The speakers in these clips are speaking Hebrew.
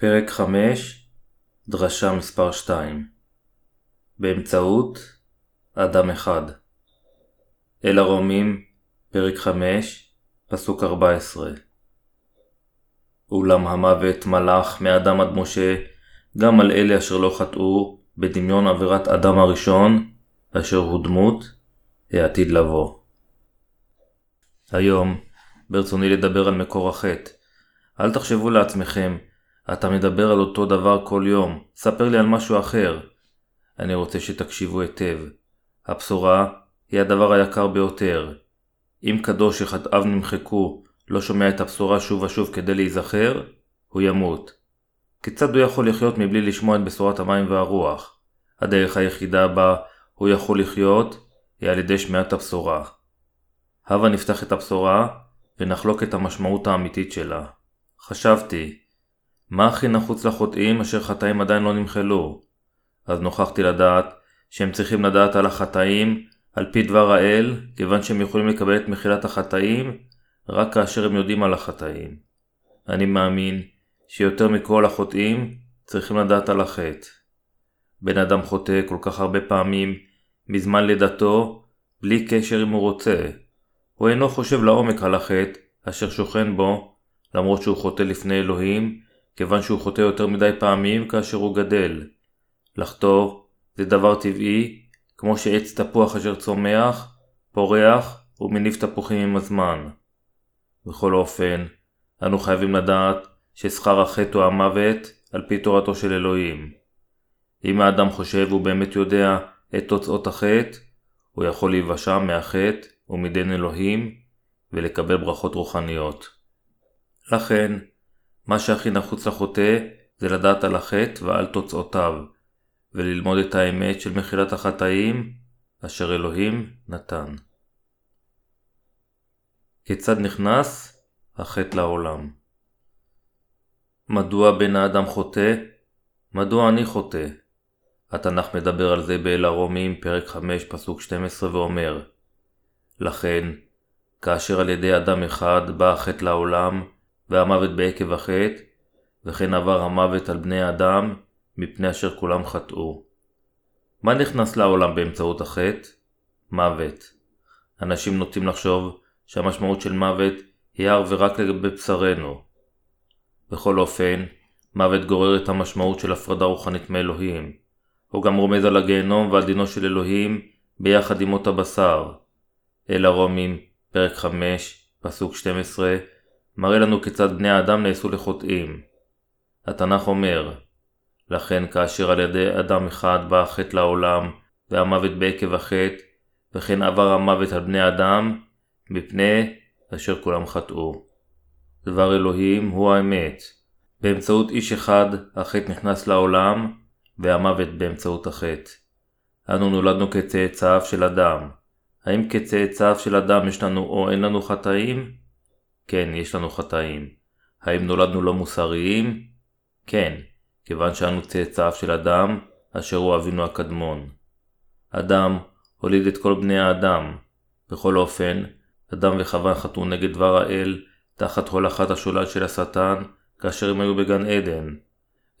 פרק 5 דרשה מספר 2 באמצעות אדם אחד אל הרומים, פרק 5, פסוק 14 אולם המוות מלך מאדם עד משה גם על אלה אשר לא חטאו בדמיון עבירת אדם הראשון אשר הוא דמות העתיד לבוא. היום ברצוני לדבר על מקור החטא. אל תחשבו לעצמכם אתה מדבר על אותו דבר כל יום, ספר לי על משהו אחר. אני רוצה שתקשיבו היטב. הבשורה היא הדבר היקר ביותר. אם קדוש שחטאיו נמחקו לא שומע את הבשורה שוב ושוב כדי להיזכר, הוא ימות. כיצד הוא יכול לחיות מבלי לשמוע את בשורת המים והרוח? הדרך היחידה בה הוא יכול לחיות היא על ידי שמיעת הבשורה. הבה נפתח את הבשורה ונחלוק את המשמעות האמיתית שלה. חשבתי, מה הכי נחוץ לחוטאים אשר חטאים עדיין לא נמחלו? אז נוכחתי לדעת שהם צריכים לדעת על החטאים על פי דבר האל, כיוון שהם יכולים לקבל את מחילת החטאים רק כאשר הם יודעים על החטאים. אני מאמין שיותר מכל החוטאים צריכים לדעת על החטא. בן אדם חוטא כל כך הרבה פעמים מזמן לידתו, בלי קשר אם הוא רוצה. הוא אינו חושב לעומק על החטא אשר שוכן בו, למרות שהוא חוטא לפני אלוהים, כיוון שהוא חוטא יותר מדי פעמים כאשר הוא גדל. לחטוא זה דבר טבעי, כמו שעץ תפוח אשר צומח, פורח ומניב תפוחים עם הזמן. בכל אופן, אנו חייבים לדעת ששכר החטא הוא המוות על פי תורתו של אלוהים. אם האדם חושב הוא באמת יודע את תוצאות החטא, הוא יכול להיוושע מהחטא ומדין אלוהים ולקבל ברכות רוחניות. לכן, מה שהכי נחוץ לחוטא זה לדעת על החטא ועל תוצאותיו, וללמוד את האמת של מחילת החטאים אשר אלוהים נתן. כיצד נכנס החטא לעולם? מדוע בן האדם חוטא? מדוע אני חוטא? התנ"ך מדבר על זה באל הרומים, פרק 5, פסוק 12, ואומר לכן, כאשר על ידי אדם אחד בא החטא לעולם, והמוות בעקב החטא, וכן עבר המוות על בני האדם, מפני אשר כולם חטאו. מה נכנס לעולם באמצעות החטא? מוות. אנשים נוטים לחשוב שהמשמעות של מוות היא הר ורק לגבי בשרנו. בכל אופן, מוות גורר את המשמעות של הפרדה רוחנית מאלוהים. הוא גם רומז על הגיהנום ועל דינו של אלוהים ביחד עם מות הבשר. אל הרומים, פרק 5, פסוק 12, מראה לנו כיצד בני האדם נעשו לחוטאים. התנ"ך אומר, לכן כאשר על ידי אדם אחד בא החטא לעולם, והמוות בעקב החטא, וכן עבר המוות על בני אדם, מפני אשר כולם חטאו. דבר אלוהים הוא האמת. באמצעות איש אחד החטא נכנס לעולם, והמוות באמצעות החטא. אנו נולדנו כצאצאיו של אדם. האם כצאצאיו של אדם יש לנו או אין לנו חטאים? כן, יש לנו חטאים. האם נולדנו לא מוסריים? כן, כיוון שאנו צאצאיו של אדם, אשר הוא אבינו הקדמון. אדם הוליד את כל בני האדם. בכל אופן, אדם וחווה חטאו נגד דבר האל, תחת הולכת השולל של השטן, כאשר הם היו בגן עדן.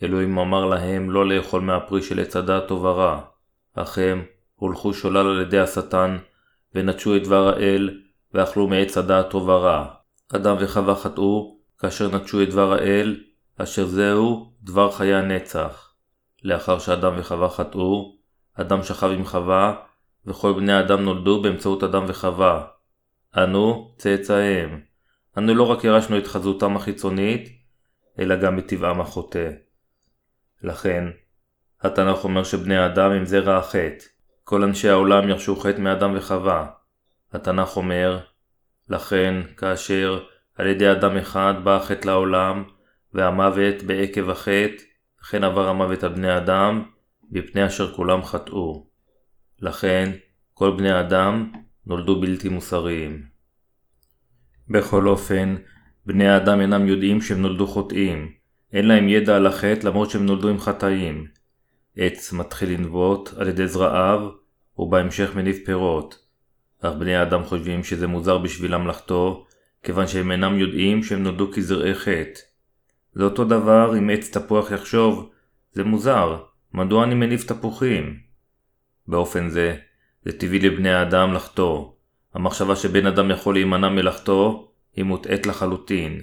אלוהים אמר להם לא לאכול מהפרי של עץ הדעת טוב ורע, אך הם הולכו שולל על ידי השטן, ונטשו את דבר האל, ואכלו מעץ הדעת טוב ורע. אדם וחווה חטאו, כאשר נטשו את דבר האל, אשר זהו דבר חיי הנצח. לאחר שאדם וחווה חטאו, אדם שכב עם חווה, וכל בני האדם נולדו באמצעות אדם וחווה. אנו צאצאיהם. אנו לא רק ירשנו את חזותם החיצונית, אלא גם את טבעם החוטא. לכן, התנ"ך אומר שבני האדם הם זרע החטא. כל אנשי העולם ירשו חטא מאדם וחווה. התנ"ך אומר, לכן, כאשר על ידי אדם אחד בא החטא לעולם, והמוות בעקב החטא, וכן עבר המוות על בני אדם, מפני אשר כולם חטאו. לכן, כל בני האדם נולדו בלתי מוסריים. בכל אופן, בני האדם אינם יודעים שהם נולדו חוטאים, אין להם ידע על החטא למרות שהם נולדו עם חטאים. עץ מתחיל לנבוט על ידי זרעיו, ובהמשך מניב פירות. אך בני האדם חושבים שזה מוזר בשבילם לחטוא, כיוון שהם אינם יודעים שהם נולדו כזרעי חטא. זה אותו דבר אם עץ תפוח יחשוב, זה מוזר, מדוע אני מניף תפוחים? באופן זה, זה טבעי לבני האדם לחטוא. המחשבה שבן אדם יכול להימנע מלחטוא, היא מוטעית לחלוטין.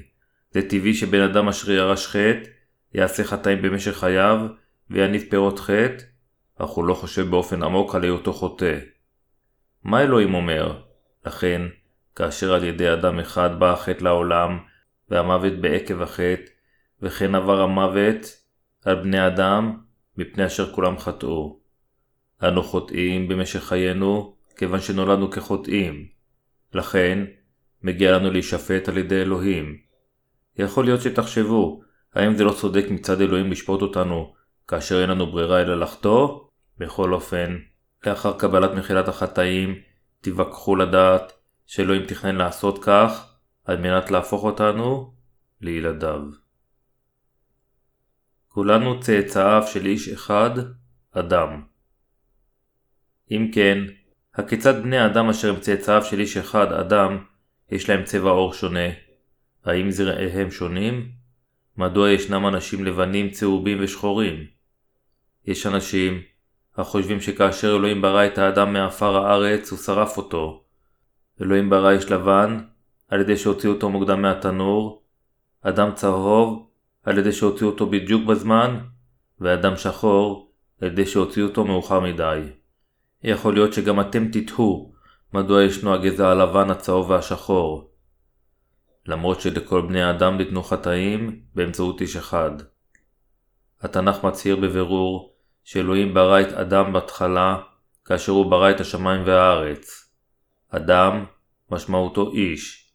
זה טבעי שבן אדם אשר ירש חטא, יעשה חטאים במשך חייו, ויניף פירות חטא, אך הוא לא חושב באופן עמוק על היותו חוטא. מה אלוהים אומר? לכן, כאשר על ידי אדם אחד בא החטא לעולם, והמוות בעקב החטא, וכן עבר המוות על בני אדם, מפני אשר כולם חטאו. אנו חוטאים במשך חיינו, כיוון שנולדנו כחוטאים. לכן, מגיע לנו להישפט על ידי אלוהים. יכול להיות שתחשבו, האם זה לא צודק מצד אלוהים לשפוט אותנו, כאשר אין לנו ברירה אלא לחטוא? בכל אופן, לאחר קבלת מחילת החטאים, תיווכחו לדעת שאלוהים תכנן לעשות כך, על מנת להפוך אותנו לילדיו. כולנו צאצאיו של איש אחד, אדם. אם כן, הכיצד בני אדם אשר הם צאצאיו של איש אחד, אדם, יש להם צבע עור שונה? האם זרעיהם שונים? מדוע ישנם אנשים לבנים, צהובים ושחורים? יש אנשים החושבים שכאשר אלוהים ברא את האדם מעפר הארץ, הוא שרף אותו. אלוהים ברא איש לבן, על ידי שהוציאו אותו מוקדם מהתנור, אדם צהוב, על ידי שהוציאו אותו בדיוק בזמן, ואדם שחור, על ידי שהוציאו אותו מאוחר מדי. יכול להיות שגם אתם תתהו מדוע ישנו הגזע הלבן, הצהוב והשחור. למרות שלכל בני האדם ניתנו חטאים באמצעות איש אחד. התנ"ך מצהיר בבירור שאלוהים ברא את אדם בתחילה כאשר הוא ברא את השמיים והארץ. אדם משמעותו איש.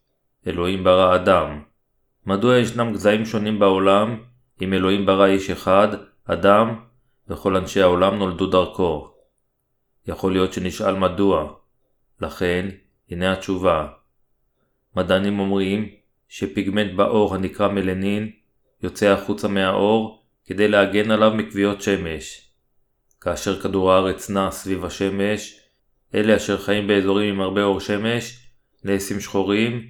אלוהים ברא אדם. מדוע ישנם גזעים שונים בעולם אם אלוהים ברא איש אחד, אדם, וכל אנשי העולם נולדו דרכו? יכול להיות שנשאל מדוע. לכן, הנה התשובה. מדענים אומרים שפיגמנט בעור הנקרא מלנין יוצא החוצה מהעור כדי להגן עליו מכוויות שמש. כאשר כדור הארץ נע סביב השמש, אלה אשר חיים באזורים עם הרבה אור שמש נעשים שחורים,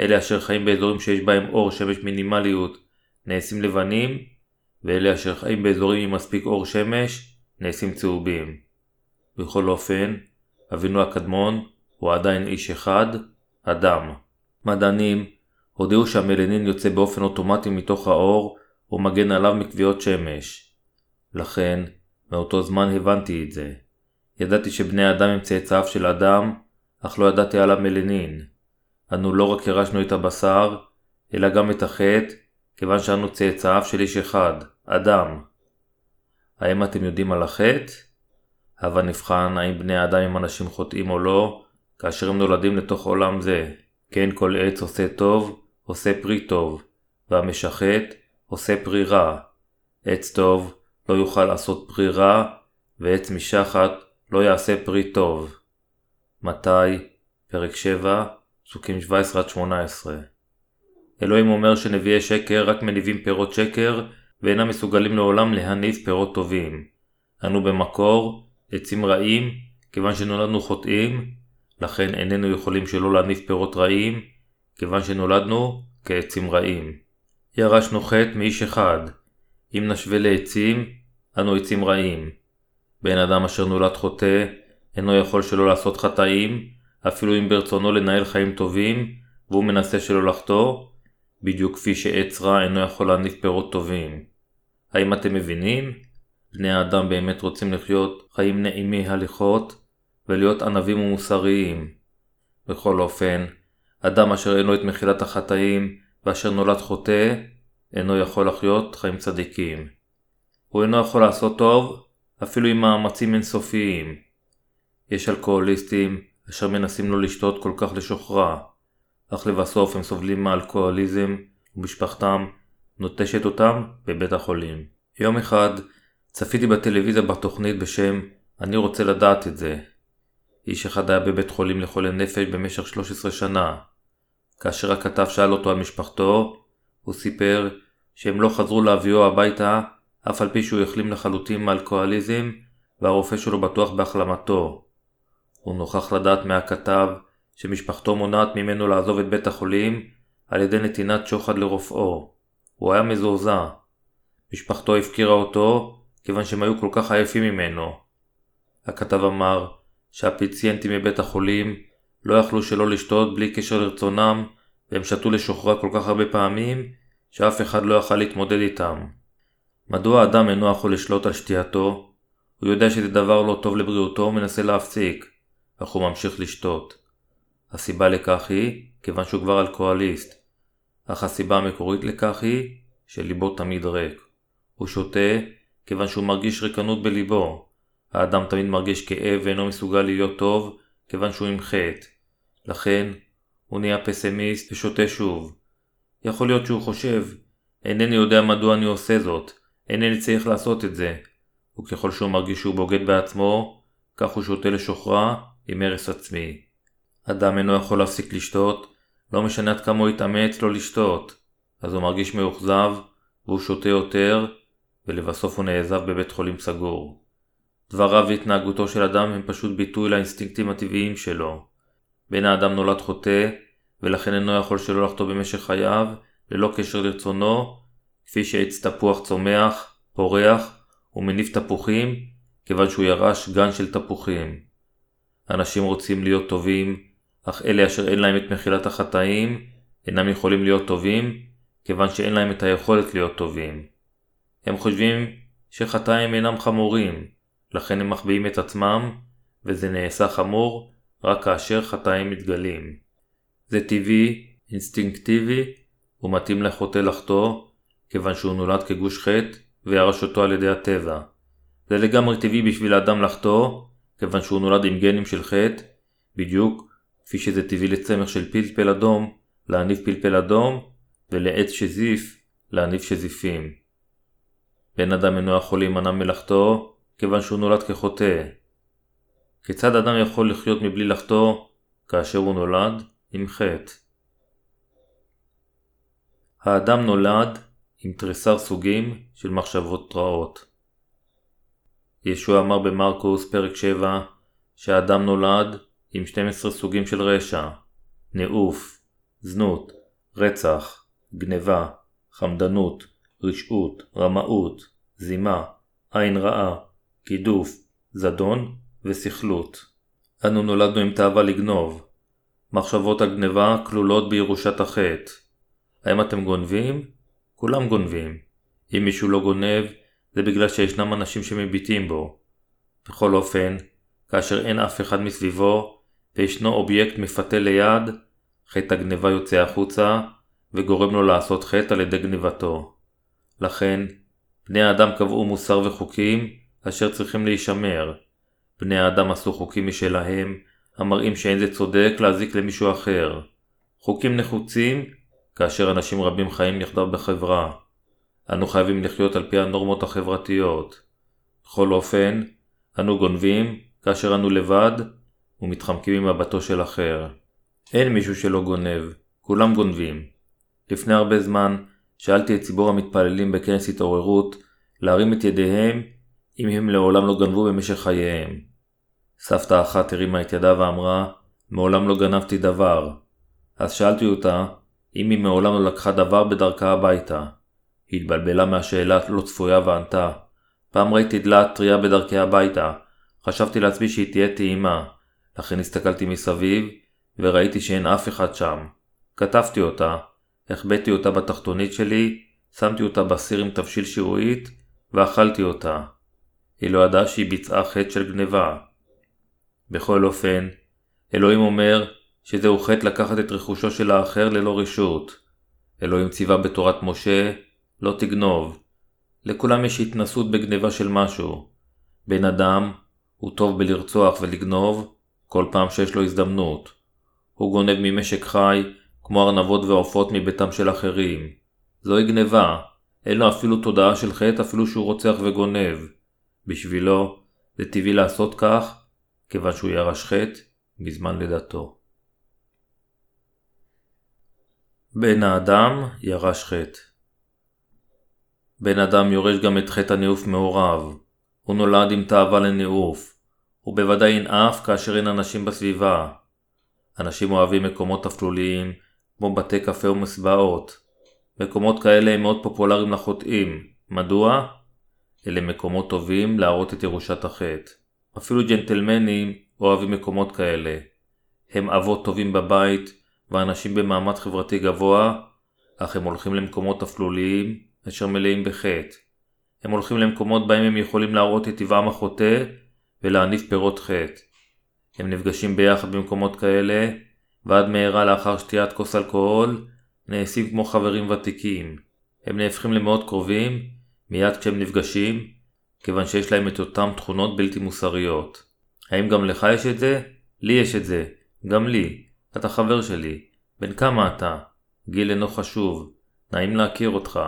אלה אשר חיים באזורים שיש בהם אור שמש מינימליות נעשים לבנים, ואלה אשר חיים באזורים עם מספיק אור שמש נעשים צהובים. בכל אופן, אבינו הקדמון הוא עדיין איש אחד, אדם. מדענים הודיעו שהמלנין יוצא באופן אוטומטי מתוך האור ומגן עליו מכוויות שמש. לכן, מאותו זמן הבנתי את זה. ידעתי שבני אדם הם צאצאיו של אדם, אך לא ידעתי על המלנין. אנו לא רק ירשנו את הבשר, אלא גם את החטא, כיוון שאנו צאצאיו של איש אחד, אדם. האם אתם יודעים על החטא? הבה נבחן האם בני האדם הם אנשים חוטאים או לא, כאשר הם נולדים לתוך עולם זה. כן כל עץ עושה טוב, עושה פרי טוב, והמשחט עושה פרי רע. עץ טוב לא יוכל לעשות פרי רע, ועץ משחת לא יעשה פרי טוב. מתי, פרק 7, פסוקים 17-18 אלוהים אומר שנביאי שקר רק מניבים פירות שקר, ואינם מסוגלים לעולם להניב פירות טובים. אנו במקור עצים רעים, כיוון שנולדנו חוטאים, לכן איננו יכולים שלא להניב פירות רעים, כיוון שנולדנו כעצים רעים. ירשנו חטא מאיש אחד. אם נשווה לעצים, אנו עצים רעים. בן אדם אשר נולד חוטא, אינו יכול שלא לעשות חטאים, אפילו אם ברצונו לנהל חיים טובים, והוא מנסה שלא לחטוא, בדיוק כפי שעץ רע אינו יכול להניב פירות טובים. האם אתם מבינים? בני האדם באמת רוצים לחיות חיים נעימי הליכות, ולהיות ענבים ומוסריים. בכל אופן, אדם אשר אינו את מחילת החטאים, ואשר נולד חוטא, אינו יכול לחיות חיים צדיקים. הוא אינו יכול לעשות טוב, אפילו עם מאמצים אינסופיים. יש אלכוהוליסטים אשר מנסים לא לשתות כל כך לשוכרה, אך לבסוף הם סובלים מאלכוהוליזם ומשפחתם נוטשת אותם בבית החולים. יום אחד צפיתי בטלוויזיה בתוכנית בשם "אני רוצה לדעת את זה". איש אחד היה בבית חולים לחולי נפש במשך 13 שנה. כאשר הכתב שאל אותו על משפחתו, הוא סיפר שהם לא חזרו להביאו הביתה אף על פי שהוא החלים לחלוטין מאלכוהוליזם והרופא שלו בטוח בהחלמתו. הוא נוכח לדעת מהכתב שמשפחתו מונעת ממנו לעזוב את בית החולים על ידי נתינת שוחד לרופאו. הוא היה מזועזע. משפחתו הפקירה אותו כיוון שהם היו כל כך עייפים ממנו. הכתב אמר שהפציינטים מבית החולים לא יכלו שלא לשתות בלי קשר לרצונם והם שתו לשוחרה כל כך הרבה פעמים שאף אחד לא יכל להתמודד איתם. מדוע האדם אינו יכול לשלוט על שתייתו? הוא יודע שזה דבר לא טוב לבריאותו ומנסה להפסיק, אך הוא ממשיך לשתות. הסיבה לכך היא כיוון שהוא כבר אלכוהוליסט, אך הסיבה המקורית לכך היא שליבו תמיד ריק. הוא שותה כיוון שהוא מרגיש ריקנות בליבו. האדם תמיד מרגיש כאב ואינו מסוגל להיות טוב כיוון שהוא עם חטא. לכן, הוא נהיה פסימיסט ושותה שוב. יכול להיות שהוא חושב, אינני יודע מדוע אני עושה זאת, אינני צריך לעשות את זה. וככל שהוא מרגיש שהוא בוגד בעצמו, כך הוא שותה לשוכרה עם הרס עצמי. אדם אינו יכול להפסיק לשתות, לא משנה עד כמה הוא יתאמץ לא לשתות. אז הוא מרגיש מאוכזב, והוא שותה יותר, ולבסוף הוא נעזב בבית חולים סגור. דבריו והתנהגותו של אדם הם פשוט ביטוי לאינסטינקטים הטבעיים שלו. בן האדם נולד חוטא, ולכן אינו יכול שלא לחטוא במשך חייו, ללא קשר לרצונו, כפי שעץ תפוח צומח, פורח ומניף תפוחים, כיוון שהוא ירש גן של תפוחים. אנשים רוצים להיות טובים, אך אלה אשר אין להם את מחילת החטאים, אינם יכולים להיות טובים, כיוון שאין להם את היכולת להיות טובים. הם חושבים שחטאים אינם חמורים, לכן הם מחביאים את עצמם, וזה נעשה חמור רק כאשר חטאים מתגלים. זה טבעי, אינסטינקטיבי, ומתאים לחוטא לחטוא, כיוון שהוא נולד כגוש חטא, וירש אותו על ידי הטבע. זה לגמרי טבעי בשביל האדם לחטוא, כיוון שהוא נולד עם גנים של חטא, בדיוק כפי שזה טבעי לצמח של פלפל אדום להניב פלפל אדום, ולעץ שזיף להניב שזיפים. בן אדם אינו יכול להימנע מלחטוא, כיוון שהוא נולד כחוטא. כיצד אדם יכול לחיות מבלי לחטוא, כאשר הוא נולד עם חטא? האדם נולד עם תריסר סוגים של מחשבות רעות. ישוע אמר במרקוס פרק 7 שהאדם נולד עם 12 סוגים של רשע, נאוף, זנות, רצח, גניבה, חמדנות, רשעות, רמאות, זימה, עין רעה, גידוף, זדון וסכלות. אנו נולדנו עם תאווה לגנוב. מחשבות הגניבה כלולות בירושת החטא. האם אתם גונבים? כולם גונבים. אם מישהו לא גונב, זה בגלל שישנם אנשים שמביטים בו. בכל אופן, כאשר אין אף אחד מסביבו, וישנו אובייקט מפתה ליד, חטא הגניבה יוצא החוצה, וגורם לו לעשות חטא על ידי גניבתו. לכן, בני האדם קבעו מוסר וחוקים, אשר צריכים להישמר. בני האדם עשו חוקים משלהם, המראים שאין זה צודק להזיק למישהו אחר. חוקים נחוצים, כאשר אנשים רבים חיים יחדיו בחברה. אנו חייבים לחיות על פי הנורמות החברתיות. בכל אופן, אנו גונבים כאשר אנו לבד ומתחמקים ממבטו של אחר. אין מישהו שלא גונב, כולם גונבים. לפני הרבה זמן שאלתי את ציבור המתפללים בכנס התעוררות להרים את ידיהם אם הם לעולם לא גנבו במשך חייהם. סבתא אחת הרימה את ידה ואמרה, מעולם לא גנבתי דבר. אז שאלתי אותה אם היא מעולם לא לקחה דבר בדרכה הביתה. היא התבלבלה מהשאלה לא צפויה וענתה, פעם ראיתי דלת טריה בדרכי הביתה, חשבתי לעצמי שהיא תהיה טעימה, לכן הסתכלתי מסביב, וראיתי שאין אף אחד שם. כתבתי אותה, החבאתי אותה בתחתונית שלי, שמתי אותה בסיר עם תבשיל שירועית, ואכלתי אותה. היא לא ידעה שהיא ביצעה חטא של גניבה. בכל אופן, אלוהים אומר שזהו חטא לקחת את רכושו של האחר ללא רשות. אלוהים ציווה בתורת משה, לא תגנוב. לכולם יש התנסות בגניבה של משהו. בן אדם הוא טוב בלרצוח ולגנוב כל פעם שיש לו הזדמנות. הוא גונב ממשק חי, כמו ארנבות ועופות מביתם של אחרים. זוהי גניבה, אין לו אפילו תודעה של חטא אפילו שהוא רוצח וגונב. בשבילו, זה טבעי לעשות כך, כיוון שהוא ירש חטא בזמן לידתו. בן האדם ירש חטא. בן אדם יורש גם את חטא הניאוף מהוריו. הוא נולד עם תאווה לניאוף. הוא בוודאי ינאף כאשר אין אנשים בסביבה. אנשים אוהבים מקומות אפלוליים, כמו בתי קפה ומסבעות. מקומות כאלה הם מאוד פופולריים לחוטאים. מדוע? אלה מקומות טובים להראות את ירושת החטא. אפילו ג'נטלמנים אוהבים מקומות כאלה. הם אבות טובים בבית ואנשים במעמד חברתי גבוה, אך הם הולכים למקומות אפלוליים אשר מלאים בחטא. הם הולכים למקומות בהם הם יכולים להראות את טבעם החוטא ולהניף פירות חטא. הם נפגשים ביחד במקומות כאלה, ועד מהרה לאחר שתיית כוס אלכוהול, נעשים כמו חברים ותיקים. הם נהפכים למאוד קרובים, מיד כשהם נפגשים, כיוון שיש להם את אותם תכונות בלתי מוסריות. האם גם לך יש את זה? לי יש את זה. גם לי. אתה חבר שלי. בן כמה אתה? גיל אינו חשוב. נעים להכיר אותך.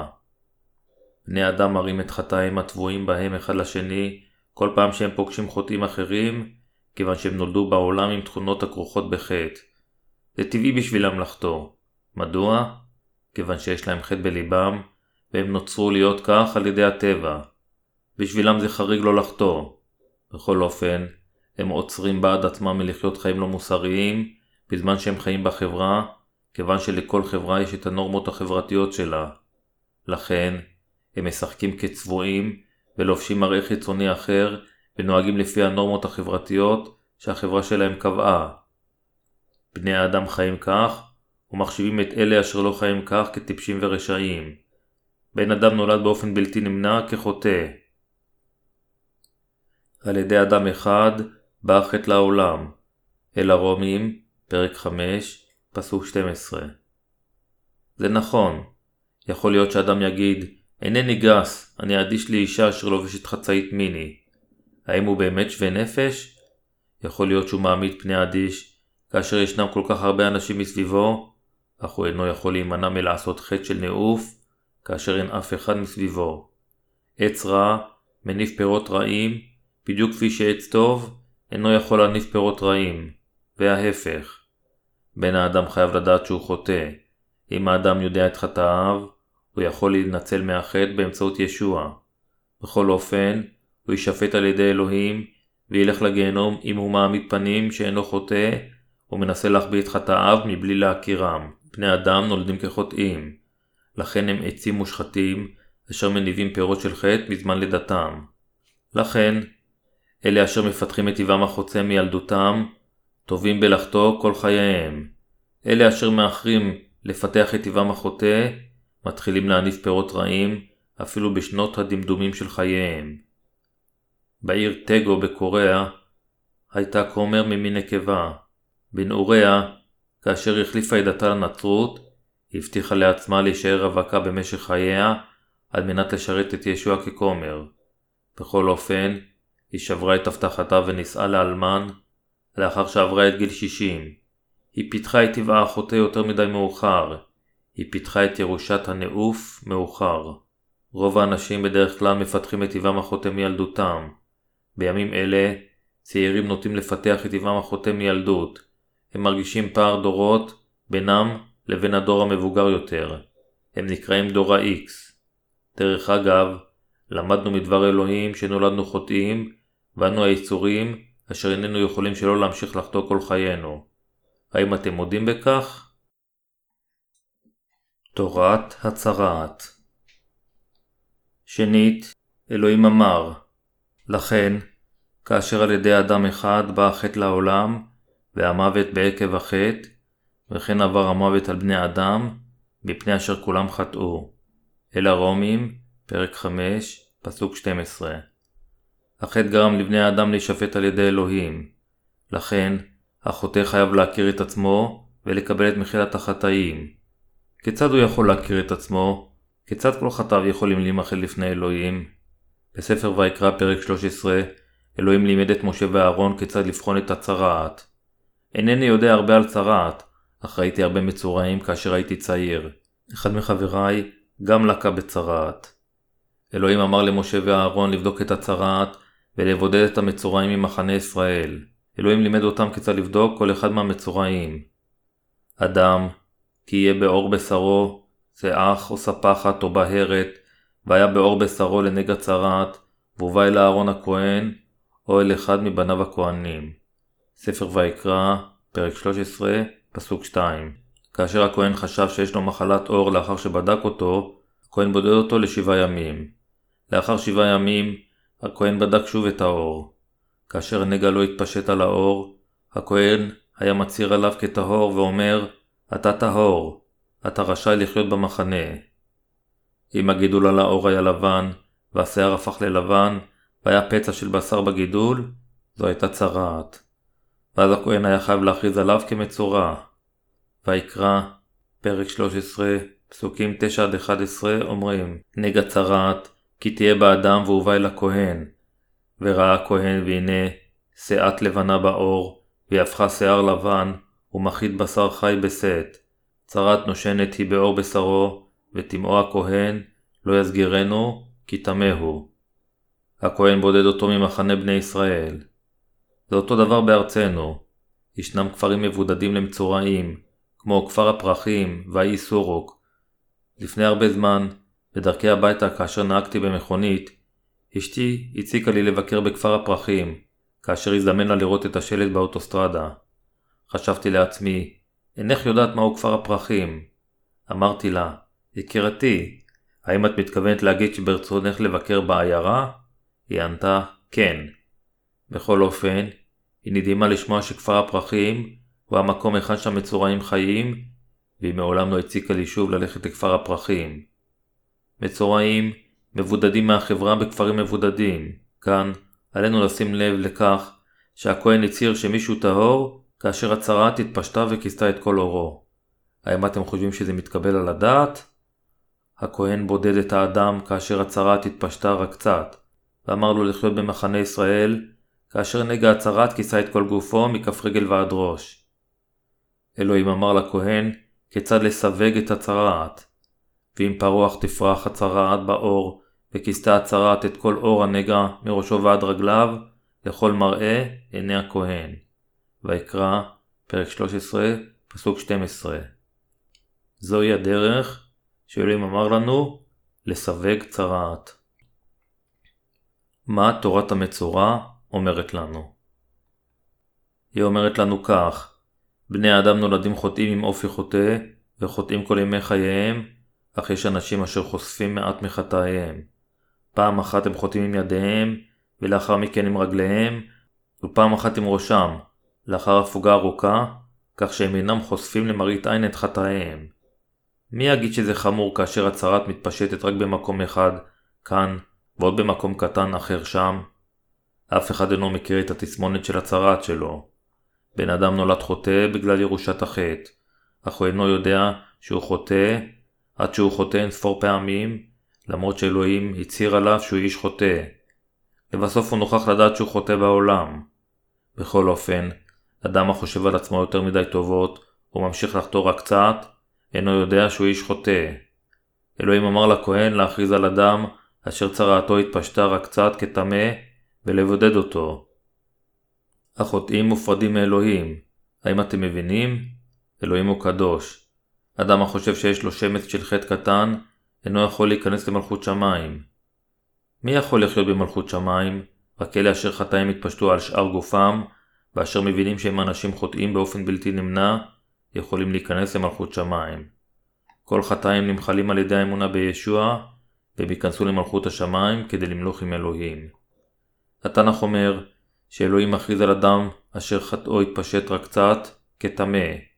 בני אדם מראים את חטאים הטבועים בהם אחד לשני כל פעם שהם פוגשים חוטאים אחרים, כיוון שהם נולדו בעולם עם תכונות הכרוכות בחטא. זה טבעי בשבילם לחטוא. מדוע? כיוון שיש להם חטא בליבם, והם נוצרו להיות כך על ידי הטבע. בשבילם זה חריג לא לחטוא. בכל אופן, הם עוצרים בעד עצמם מלחיות חיים לא מוסריים, בזמן שהם חיים בחברה, כיוון שלכל חברה יש את הנורמות החברתיות שלה. לכן, הם משחקים כצבועים, ולובשים מראה חיצוני אחר, ונוהגים לפי הנורמות החברתיות שהחברה שלהם קבעה. בני האדם חיים כך, ומחשיבים את אלה אשר לא חיים כך כטיפשים ורשעים. בן אדם נולד באופן בלתי נמנע כחוטא. על ידי אדם אחד בא החטא לעולם. אל הרומים, פרק 5, פסוק 12. זה נכון. יכול להיות שאדם יגיד, אינני גס, אני אדיש לאישה אשר לובשת חצאית מיני. האם הוא באמת שווה נפש? יכול להיות שהוא מעמיד פני אדיש, כאשר ישנם כל כך הרבה אנשים מסביבו, אך הוא אינו יכול להימנע מלעשות חטא של נעוף, כאשר אין אף אחד מסביבו. עץ רע מניף פירות רעים, בדיוק כפי שעץ טוב אינו יכול להניף פירות רעים, וההפך. בן האדם חייב לדעת שהוא חוטא. אם האדם יודע את חטאיו, הוא יכול להינצל מהחטא באמצעות ישוע. בכל אופן, הוא יישפט על ידי אלוהים, וילך לגיהנום אם הוא מעמיד פנים שאינו חוטא, ומנסה להחביא את חטאיו מבלי להכירם. בני אדם נולדים כחוטאים, לכן הם עצים מושחתים, אשר מניבים פירות של חטא מזמן לידתם. לכן, אלה אשר מפתחים את טבעם החוצה מילדותם, טובים בלחטוא כל חייהם. אלה אשר מאחרים לפתח את טבעם החוטא, מתחילים להניף פירות רעים אפילו בשנות הדמדומים של חייהם. בעיר טגו בקוריאה הייתה כומר ממין נקבה. בנעוריה, כאשר החליפה את דתה לנצרות, הבטיחה לעצמה להישאר רווקה במשך חייה על מנת לשרת את ישוע ככומר. בכל אופן, היא שברה את הבטחתה ונישאה לאלמן לאחר שעברה את גיל 60. היא פיתחה את טבעה החוטא יותר מדי מאוחר, היא פיתחה את ירושת הנעוף מאוחר. רוב האנשים בדרך כלל מפתחים את טבעם החוטא מילדותם. בימים אלה, צעירים נוטים לפתח את טבעם החוטא מילדות. הם מרגישים פער דורות בינם לבין הדור המבוגר יותר. הם נקראים דור ה-X. דרך אגב, למדנו מדבר אלוהים שנולדנו חוטאים, ואנו היצורים אשר איננו יכולים שלא להמשיך לחטוא כל חיינו. האם אתם מודים בכך? תורת הצרעת. שנית, אלוהים אמר, לכן, כאשר על ידי אדם אחד בא החטא לעולם, והמוות בעקב החטא, וכן עבר המוות על בני אדם, מפני אשר כולם חטאו. אל הרומים, פרק 5, פסוק 12. החטא גרם לבני האדם להישפט על ידי אלוהים. לכן, החוטא חייב להכיר את עצמו ולקבל את מחילת החטאים. כיצד הוא יכול להכיר את עצמו? כיצד כל חטאיו יכולים להימחל לפני אלוהים? בספר ויקרא פרק 13, אלוהים לימד את משה ואהרון כיצד לבחון את הצרעת. אינני יודע הרבה על צרעת, אך ראיתי הרבה מצורעים כאשר הייתי צעיר. אחד מחבריי גם לקה בצרעת. אלוהים אמר למשה ואהרון לבדוק את הצרעת ולבודד את המצורעים ממחנה ישראל. אלוהים לימד אותם כיצד לבדוק כל אחד מהמצורעים. אדם, כי יהיה בעור בשרו, אח או ספחת או בהרת, והיה בעור בשרו לנגע צרעת, והובא אל אהרון הכהן, או אל אחד מבניו הכהנים. ספר ויקרא, פרק 13, פסוק 2. כאשר הכהן חשב שיש לו מחלת עור לאחר שבדק אותו, הכהן בודד אותו לשבעה ימים. לאחר שבעה ימים, הכהן בדק שוב את העור. כאשר הנגע לא התפשט על העור, הכהן היה מצהיר עליו כטהור ואומר, אתה טהור, אתה רשאי לחיות במחנה. אם הגידול על העור היה לבן, והשיער הפך ללבן, והיה פצע של בשר בגידול, זו הייתה צרעת. ואז הכהן היה חייב להכריז עליו כמצורע. ויקרא, פרק 13, פסוקים 9-11 אומרים, נגע צרעת, כי תהיה באדם והובא אל הכהן. וראה הכהן והנה, שאת לבנה בעור, והיא הפכה שיער לבן, ומחית בשר חי בסט. צרת נושנת היא בעור בשרו, וטמאו הכהן, לא יסגירנו, כי טמא הוא. הכהן בודד אותו ממחנה בני ישראל. זה אותו דבר בארצנו. ישנם כפרים מבודדים למצורעים, כמו כפר הפרחים והאי סורוק. לפני הרבה זמן, בדרכי הביתה כאשר נהגתי במכונית, אשתי הציקה לי לבקר בכפר הפרחים, כאשר הזדמן לה לראות את השלט באוטוסטרדה. חשבתי לעצמי, אינך יודעת מהו כפר הפרחים. אמרתי לה, יקירתי, האם את מתכוונת להגיד שברצונך לבקר בעיירה? היא ענתה, כן. בכל אופן, היא נדהימה לשמוע שכפר הפרחים הוא המקום היכן שהמצורעים חיים, והיא מעולם לא הציקה לי שוב ללכת לכפר הפרחים. מצורעים מבודדים מהחברה בכפרים מבודדים. כאן עלינו לשים לב לכך שהכהן הצהיר שמישהו טהור כאשר הצהרה התפשטה וכיסתה את כל אורו. האם אתם חושבים שזה מתקבל על הדעת? הכהן בודד את האדם כאשר הצהרת התפשטה רק קצת, ואמר לו לחיות במחנה ישראל, כאשר נגע הצהרת כיסה את כל גופו מכף רגל ועד ראש. אלוהים אמר לכהן כיצד לסווג את הצהרת, ואם פרוח תפרח הצהרת באור, וכיסתה הצהרת את כל אור הנגע מראשו ועד רגליו, לכל מראה עיני הכהן. ויקרא, פרק 13, פסוק 12. זוהי הדרך שאלוהים אמר לנו לסווג צרעת. מה תורת המצורע אומרת לנו? היא אומרת לנו כך, בני האדם נולדים חוטאים עם אופי חוטא, וחוטאים כל ימי חייהם, אך יש אנשים אשר חושפים מעט מחטאיהם. פעם אחת הם חוטאים עם ידיהם, ולאחר מכן עם רגליהם, ופעם אחת עם ראשם, לאחר הפוגה ארוכה, כך שהם אינם חושפים למראית עין את חטאיהם. מי יגיד שזה חמור כאשר הצהרת מתפשטת רק במקום אחד, כאן, ועוד במקום קטן אחר שם? אף אחד אינו מכיר את התסמונת של הצהרת שלו. בן אדם נולד חוטא בגלל ירושת החטא, אך הוא אינו יודע שהוא חוטא עד שהוא חוטא אין ספור פעמים, למרות שאלוהים הצהיר עליו שהוא איש חוטא. לבסוף הוא נוכח לדעת שהוא חוטא בעולם. בכל אופן, אדם החושב על עצמו יותר מדי טובות, וממשיך לחטוא רק קצת, אינו יודע שהוא איש חוטא. אלוהים אמר לכהן להכריז על אדם אשר צרעתו התפשטה רק קצת כטמא, ולבודד אותו. החוטאים מופרדים מאלוהים. האם אתם מבינים? אלוהים הוא קדוש. אדם החושב שיש לו שמץ של חטא קטן, אינו יכול להיכנס למלכות שמיים. מי יכול לחיות במלכות שמיים? רק אלה אשר חטאים התפשטו על שאר גופם, ואשר מבינים שהם אנשים חוטאים באופן בלתי נמנע, יכולים להיכנס למלכות שמיים. כל חטאים נמחלים על ידי האמונה בישוע, והם ייכנסו למלכות השמיים כדי למלוך עם אלוהים. התנ"ך אומר שאלוהים מכריז על אדם אשר חטאו התפשט רק קצת כטמא.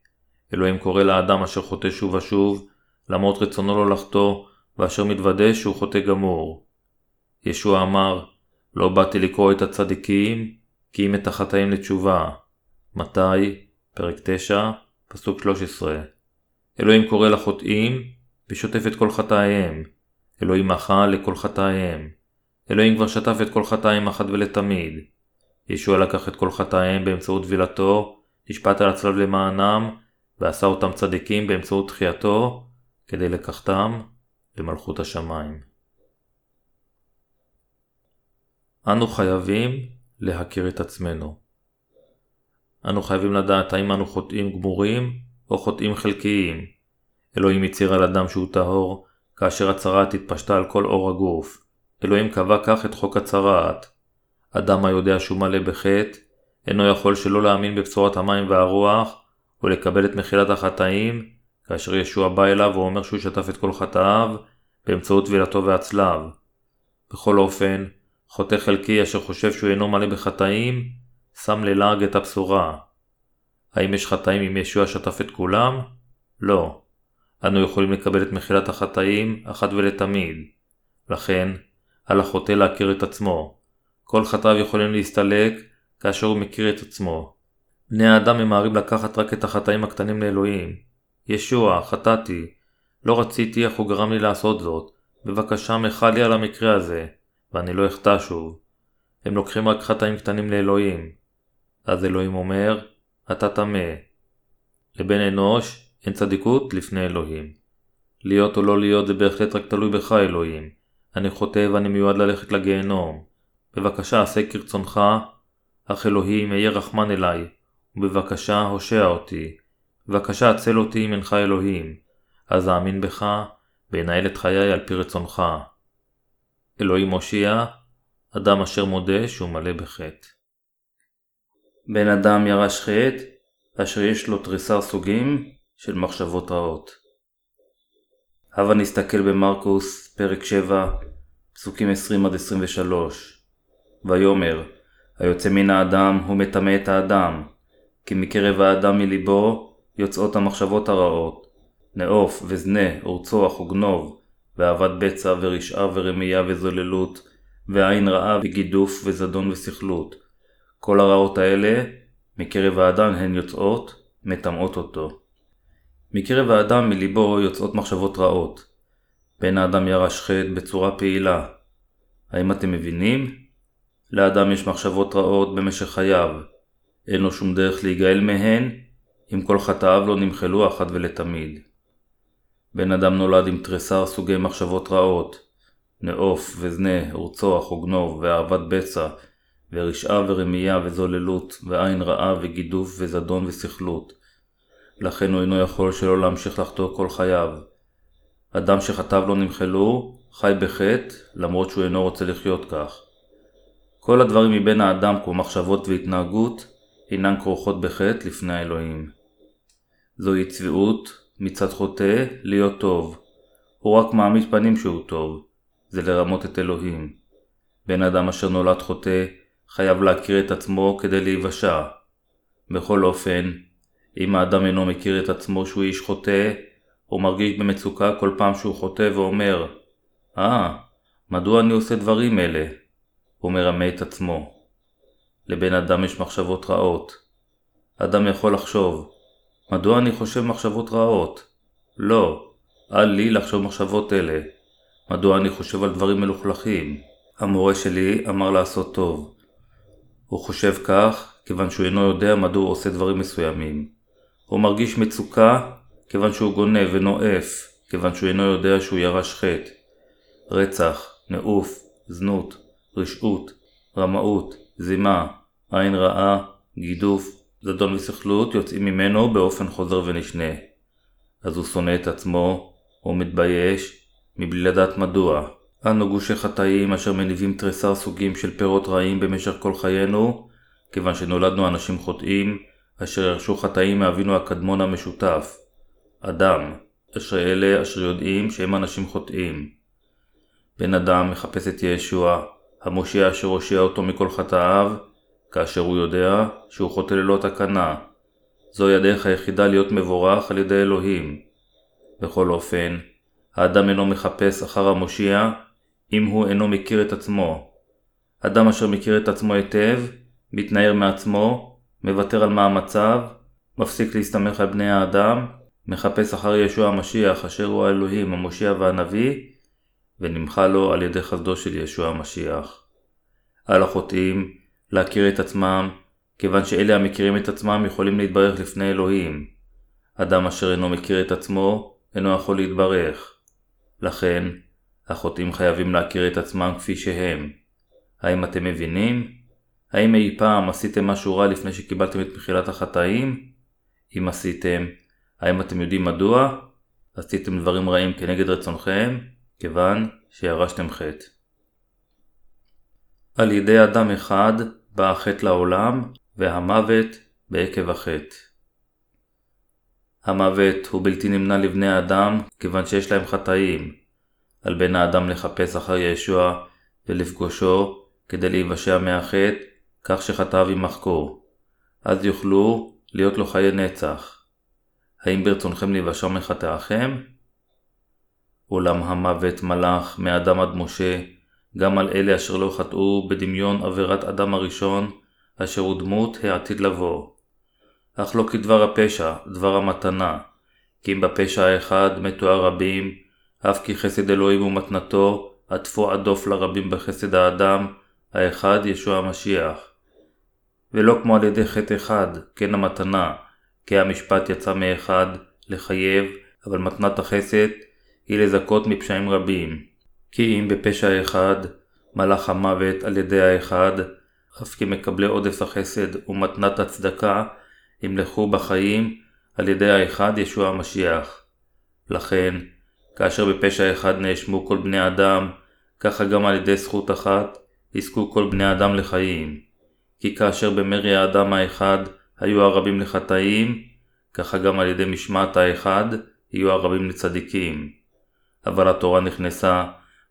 אלוהים קורא לאדם אשר חוטא שוב ושוב, למרות רצונו לא לחטוא, ואשר מתוודה שהוא חוטא גמור. ישוע אמר, לא באתי לקרוא את הצדיקים, כי אם את החטאים לתשובה. מתי? פרק 9, פסוק 13. אלוהים קורא לחוטאים, ושוטף את כל חטאיהם. אלוהים מחה לכל חטאיהם. אלוהים כבר שטף את כל חטאים אחת ולתמיד. ישוע לקח את כל חטאיהם באמצעות טבילתו, נשפט על הצלב למענם, ועשה אותם צדיקים באמצעות תחייתו, כדי לקחתם למלכות השמיים. אנו חייבים להכיר את עצמנו. אנו חייבים לדעת האם אנו חוטאים גמורים או חוטאים חלקיים. אלוהים הצהיר על אדם שהוא טהור, כאשר הצרעת התפשטה על כל אור הגוף. אלוהים קבע כך את חוק הצרעת. אדם היודע שהוא מלא בחטא, אינו יכול שלא להאמין בבשורת המים והרוח, ולקבל את מחילת החטאים, כאשר ישוע בא אליו ואומר שהוא שטף את כל חטאיו באמצעות טבילתו והצלב. בכל אופן, חוטא חלקי אשר חושב שהוא אינו מלא בחטאים, שם ללעג את הבשורה. האם יש חטאים אם ישוע שטף את כולם? לא. אנו יכולים לקבל את מחילת החטאים אחת ולתמיד. לכן, על החוטא להכיר את עצמו. כל חטאיו יכולים להסתלק כאשר הוא מכיר את עצמו. בני האדם ממהרים לקחת רק את החטאים הקטנים לאלוהים. ישוע, חטאתי. לא רציתי אך הוא גרם לי לעשות זאת. בבקשה מחל לי על המקרה הזה, ואני לא אחטא שוב. הם לוקחים רק חטאים קטנים לאלוהים. אז אלוהים אומר, אתה טמא. לבן אנוש אין צדיקות לפני אלוהים. להיות או לא להיות זה בהחלט רק תלוי בך אלוהים. אני חוטא ואני מיועד ללכת לגיהנום. בבקשה עשה כרצונך, אך אלוהים אהיה רחמן אליי, ובבקשה הושע אותי. בבקשה הצל אותי אם אינך אלוהים. אז אאמין בך, ואנהל את חיי על פי רצונך. אלוהים הושיע, אדם אשר מודה שהוא מלא בחטא. בן אדם ירש חטא, אשר יש לו תריסר סוגים של מחשבות רעות. הבה נסתכל במרקוס, פרק 7, פסוקים 20-23. ויאמר, היוצא מן האדם הוא מטמא את האדם, כי מקרב האדם מליבו יוצאות המחשבות הרעות, נאוף וזנה, ורצוח וגנוב, ואהבת בצע ורשעה ורמייה וזוללות, ועין רעה וגידוף וזדון וסכלות. כל הרעות האלה, מקרב האדם הן יוצאות, מטמאות אותו. מקרב האדם מליבו יוצאות מחשבות רעות. בן האדם ירש חטא בצורה פעילה. האם אתם מבינים? לאדם יש מחשבות רעות במשך חייו. אין לו שום דרך להיגאל מהן, אם כל חטאיו לא נמחלו אחת ולתמיד. בן אדם נולד עם תריסר סוגי מחשבות רעות, נאוף וזנה, ורצוח וגנוב, ואהבת בצע, ורשעה ורמייה וזוללות, ועין רעה וגידוף וזדון וסכלות. לכן הוא אינו יכול שלא להמשיך לחטוא כל חייו. אדם שחטאיו לא נמחלו, חי בחטא, למרות שהוא אינו רוצה לחיות כך. כל הדברים מבין האדם כמו מחשבות והתנהגות, אינן כרוכות בחטא לפני האלוהים. זוהי צביעות מצד חוטא להיות טוב. הוא רק מעמיד פנים שהוא טוב. זה לרמות את אלוהים. בן אדם אשר נולד חוטא חייב להכיר את עצמו כדי להיוושע. בכל אופן, אם האדם אינו מכיר את עצמו שהוא איש חוטא, הוא מרגיש במצוקה כל פעם שהוא חוטא ואומר, אה, ah, מדוע אני עושה דברים אלה? הוא מרמה את עצמו. לבן אדם יש מחשבות רעות. אדם יכול לחשוב, מדוע אני חושב מחשבות רעות? לא, אל לי לחשוב מחשבות אלה. מדוע אני חושב על דברים מלוכלכים? המורה שלי אמר לעשות טוב. הוא חושב כך כיוון שהוא אינו יודע מדוע הוא עושה דברים מסוימים. הוא מרגיש מצוקה כיוון שהוא גונב ונואף, כיוון שהוא אינו יודע שהוא ירש חטא. רצח, נעוף, זנות, רשעות, רמאות, זימה, עין רעה, גידוף, זדון וסכלות יוצאים ממנו באופן חוזר ונשנה. אז הוא שונא את עצמו, או מתבייש, מבלי לדעת מדוע. אנו גושי חטאים אשר מניבים תריסר סוגים של פירות רעים במשך כל חיינו, כיוון שנולדנו אנשים חוטאים, אשר ירשו חטאים מאבינו הקדמון המשותף. אדם, אשר אלה אשר יודעים שהם אנשים חוטאים. בן אדם מחפש את ישוע, המושיע אשר הושיע אותו מכל חטאיו, כאשר הוא יודע שהוא חוטא ללא תקנה. זוהי הדרך היחידה להיות מבורך על ידי אלוהים. בכל אופן, האדם אינו מחפש אחר המושיע אם הוא אינו מכיר את עצמו. אדם אשר מכיר את עצמו היטב, מתנער מעצמו, מוותר על מאמציו, מפסיק להסתמך על בני האדם, מחפש אחר ישוע המשיח אשר הוא האלוהים המושיע והנביא, ונמחה לו על ידי חסדו של ישוע המשיח. על החוטאים, להכיר את עצמם, כיוון שאלה המכירים את עצמם יכולים להתברך לפני אלוהים. אדם אשר אינו מכיר את עצמו, אינו יכול להתברך. לכן, החוטאים חייבים להכיר את עצמם כפי שהם. האם אתם מבינים? האם אי פעם עשיתם משהו רע לפני שקיבלתם את מחילת החטאים? אם עשיתם, האם אתם יודעים מדוע? עשיתם דברים רעים כנגד רצונכם, כיוון שירשתם חטא. על ידי אדם אחד בא החטא לעולם, והמוות בעקב החטא. המוות הוא בלתי נמנע לבני האדם כיוון שיש להם חטאים. על בן האדם לחפש אחר ישוע ולפגושו כדי להיוושע מהחטא כך שחטאיו יימחקו. אז יוכלו להיות לו חיי נצח. האם ברצונכם להיוושע מחטאיכם? עולם המוות מלך מאדם עד משה, גם על אלה אשר לא חטאו בדמיון עבירת אדם הראשון, אשר הוא דמות העתיד לבוא. אך לא כדבר הפשע, דבר המתנה, כי אם בפשע האחד מתו הרבים, אף כי חסד אלוהים ומתנתו, עטפו עדוף לרבים בחסד האדם, האחד ישוע המשיח. ולא כמו על ידי חטא אחד, כן המתנה, כי המשפט יצא מאחד, לחייב, אבל מתנת החסד היא לזכות מפשעים רבים. כי אם בפשע אחד, מלאך המוות על ידי האחד, אף כי מקבלי עודף החסד ומתנת הצדקה, ימלכו בחיים על ידי האחד ישוע המשיח. לכן, כאשר בפשע אחד נאשמו כל בני אדם, ככה גם על ידי זכות אחת יזכו כל בני אדם לחיים. כי כאשר במרי האדם האחד היו הרבים לחטאים, ככה גם על ידי משמעת האחד יהיו הרבים לצדיקים. אבל התורה נכנסה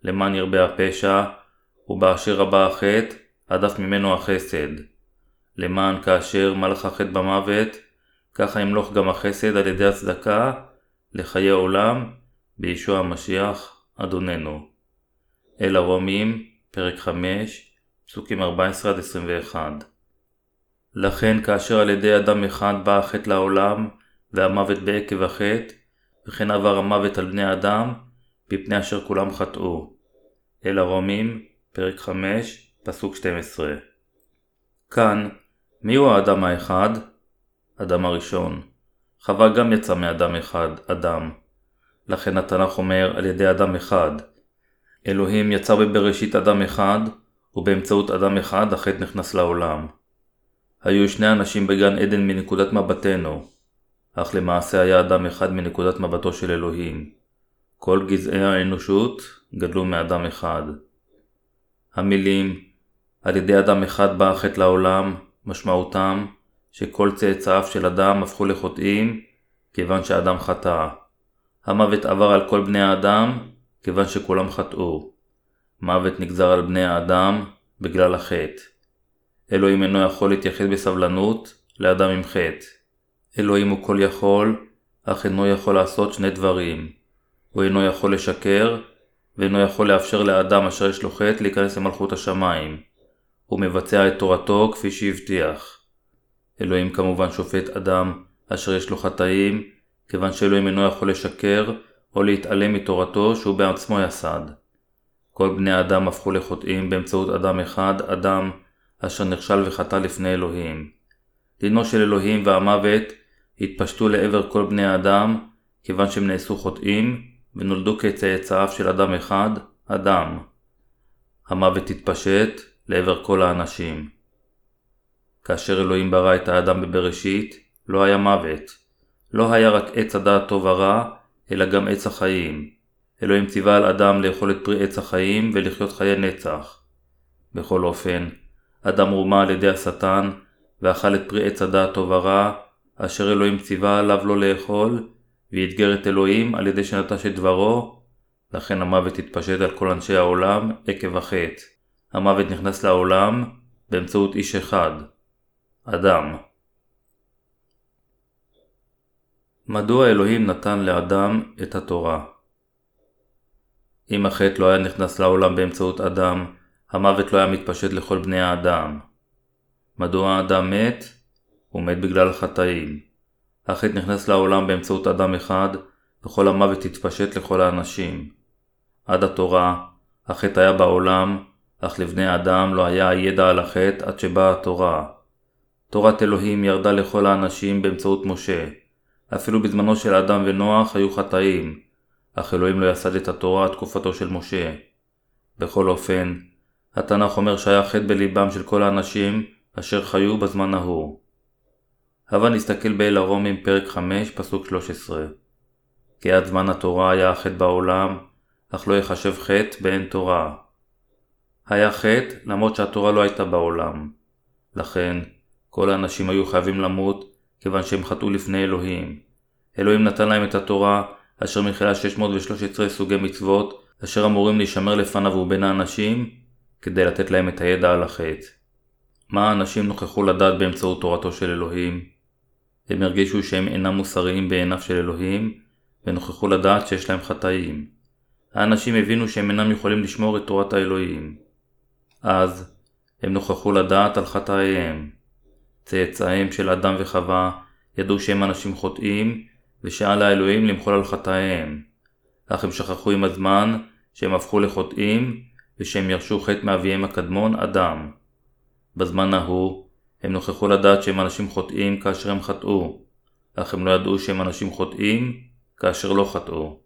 למען ירבה הפשע, ובאשר רבה החטא, הדף ממנו החסד. למען כאשר מלך החטא במוות, ככה ימלוך גם החסד על ידי הצדקה לחיי עולם בישוע המשיח אדוננו. אל הרומים, פרק 5, פסוקים 14-21 לכן כאשר על ידי אדם אחד בא החטא לעולם, והמוות בעקב החטא, וכן עבר המוות על בני אדם, מפני אשר כולם חטאו. אל הרומים, פרק 5, פסוק 12. כאן, מיהו האדם האחד? אדם הראשון. חווה גם יצא מאדם אחד, אדם. לכן התנ"ך אומר על ידי אדם אחד. אלוהים יצר בבראשית אדם אחד, ובאמצעות אדם אחד החטא נכנס לעולם. היו שני אנשים בגן עדן מנקודת מבטנו, אך למעשה היה אדם אחד מנקודת מבטו של אלוהים. כל גזעי האנושות גדלו מאדם אחד. המילים על ידי אדם אחד בא החטא לעולם, משמעותם שכל צאצאיו של אדם הפכו לחוטאים כיוון שאדם חטא. המוות עבר על כל בני האדם כיוון שכולם חטאו. מוות נגזר על בני האדם בגלל החטא. אלוהים אינו יכול להתייחד בסבלנות לאדם עם חטא. אלוהים הוא כל יכול, אך אינו יכול לעשות שני דברים. הוא אינו יכול לשקר, ואינו יכול לאפשר לאדם אשר יש לו חטא להיכנס למלכות השמיים. הוא מבצע את תורתו כפי שהבטיח. אלוהים כמובן שופט אדם אשר יש לו חטאים, כיוון שאלוהים אינו יכול לשקר או להתעלם מתורתו שהוא בעצמו יסד. כל בני האדם הפכו לחוטאים באמצעות אדם אחד, אדם אשר נכשל וחטא לפני אלוהים. דינו של אלוהים והמוות התפשטו לעבר כל בני האדם, כיוון שהם נעשו חוטאים, ונולדו כצאצאיו של אדם אחד, אדם. המוות התפשט לעבר כל האנשים. כאשר אלוהים ברא את האדם בבראשית, לא היה מוות. לא היה רק עץ הדעת טוב ורע, אלא גם עץ החיים. אלוהים ציווה על אדם לאכול את פרי עץ החיים ולחיות חיי נצח. בכל אופן, אדם רומה על ידי השטן, ואכל את פרי עץ הדעת טוב ורע, אשר אלוהים ציווה עליו לא לאכול, ואתגר את אלוהים על ידי שנטש את דברו, לכן המוות התפשט על כל אנשי העולם עקב החטא. המוות נכנס לעולם באמצעות איש אחד, אדם. מדוע אלוהים נתן לאדם את התורה? אם החטא לא היה נכנס לעולם באמצעות אדם, המוות לא היה מתפשט לכל בני האדם. מדוע האדם מת? הוא מת בגלל החטאים. החטא נכנס לעולם באמצעות אדם אחד, וכל המוות התפשט לכל האנשים. עד התורה, החטא היה בעולם, אך לבני האדם לא היה הידע על החטא עד שבאה התורה. תורת אלוהים ירדה לכל האנשים באמצעות משה. אפילו בזמנו של אדם ונוח היו חטאים, אך אלוהים לא יסד את התורה עד תקופתו של משה. בכל אופן, התנ"ך אומר שהיה חטא בליבם של כל האנשים אשר חיו בזמן ההוא. הבה נסתכל באל הרומים פרק 5 פסוק 13 כי עד זמן התורה היה החטא בעולם, אך לא יחשב חטא באין תורה. היה חטא למרות שהתורה לא הייתה בעולם. לכן, כל האנשים היו חייבים למות כיוון שהם חטאו לפני אלוהים. אלוהים נתן להם את התורה, אשר מכילה 613 סוגי מצוות, אשר אמורים להישמר לפניו ובין האנשים, כדי לתת להם את הידע על החטא. מה האנשים נוכחו לדעת באמצעות תורתו של אלוהים? הם הרגישו שהם אינם מוסריים בעיניו של אלוהים, ונוכחו לדעת שיש להם חטאים. האנשים הבינו שהם אינם יכולים לשמור את תורת האלוהים. אז הם נוכחו לדעת על חטאיהם. צאצאיהם של אדם וחווה ידעו שהם אנשים חוטאים, ושעל האלוהים למחול על חטאיהם. אך הם שכחו עם הזמן שהם הפכו לחוטאים, ושהם ירשו חטא מאביהם הקדמון, אדם. בזמן ההוא, הם נוכחו לדעת שהם אנשים חוטאים כאשר הם חטאו, אך הם לא ידעו שהם אנשים חוטאים כאשר לא חטאו.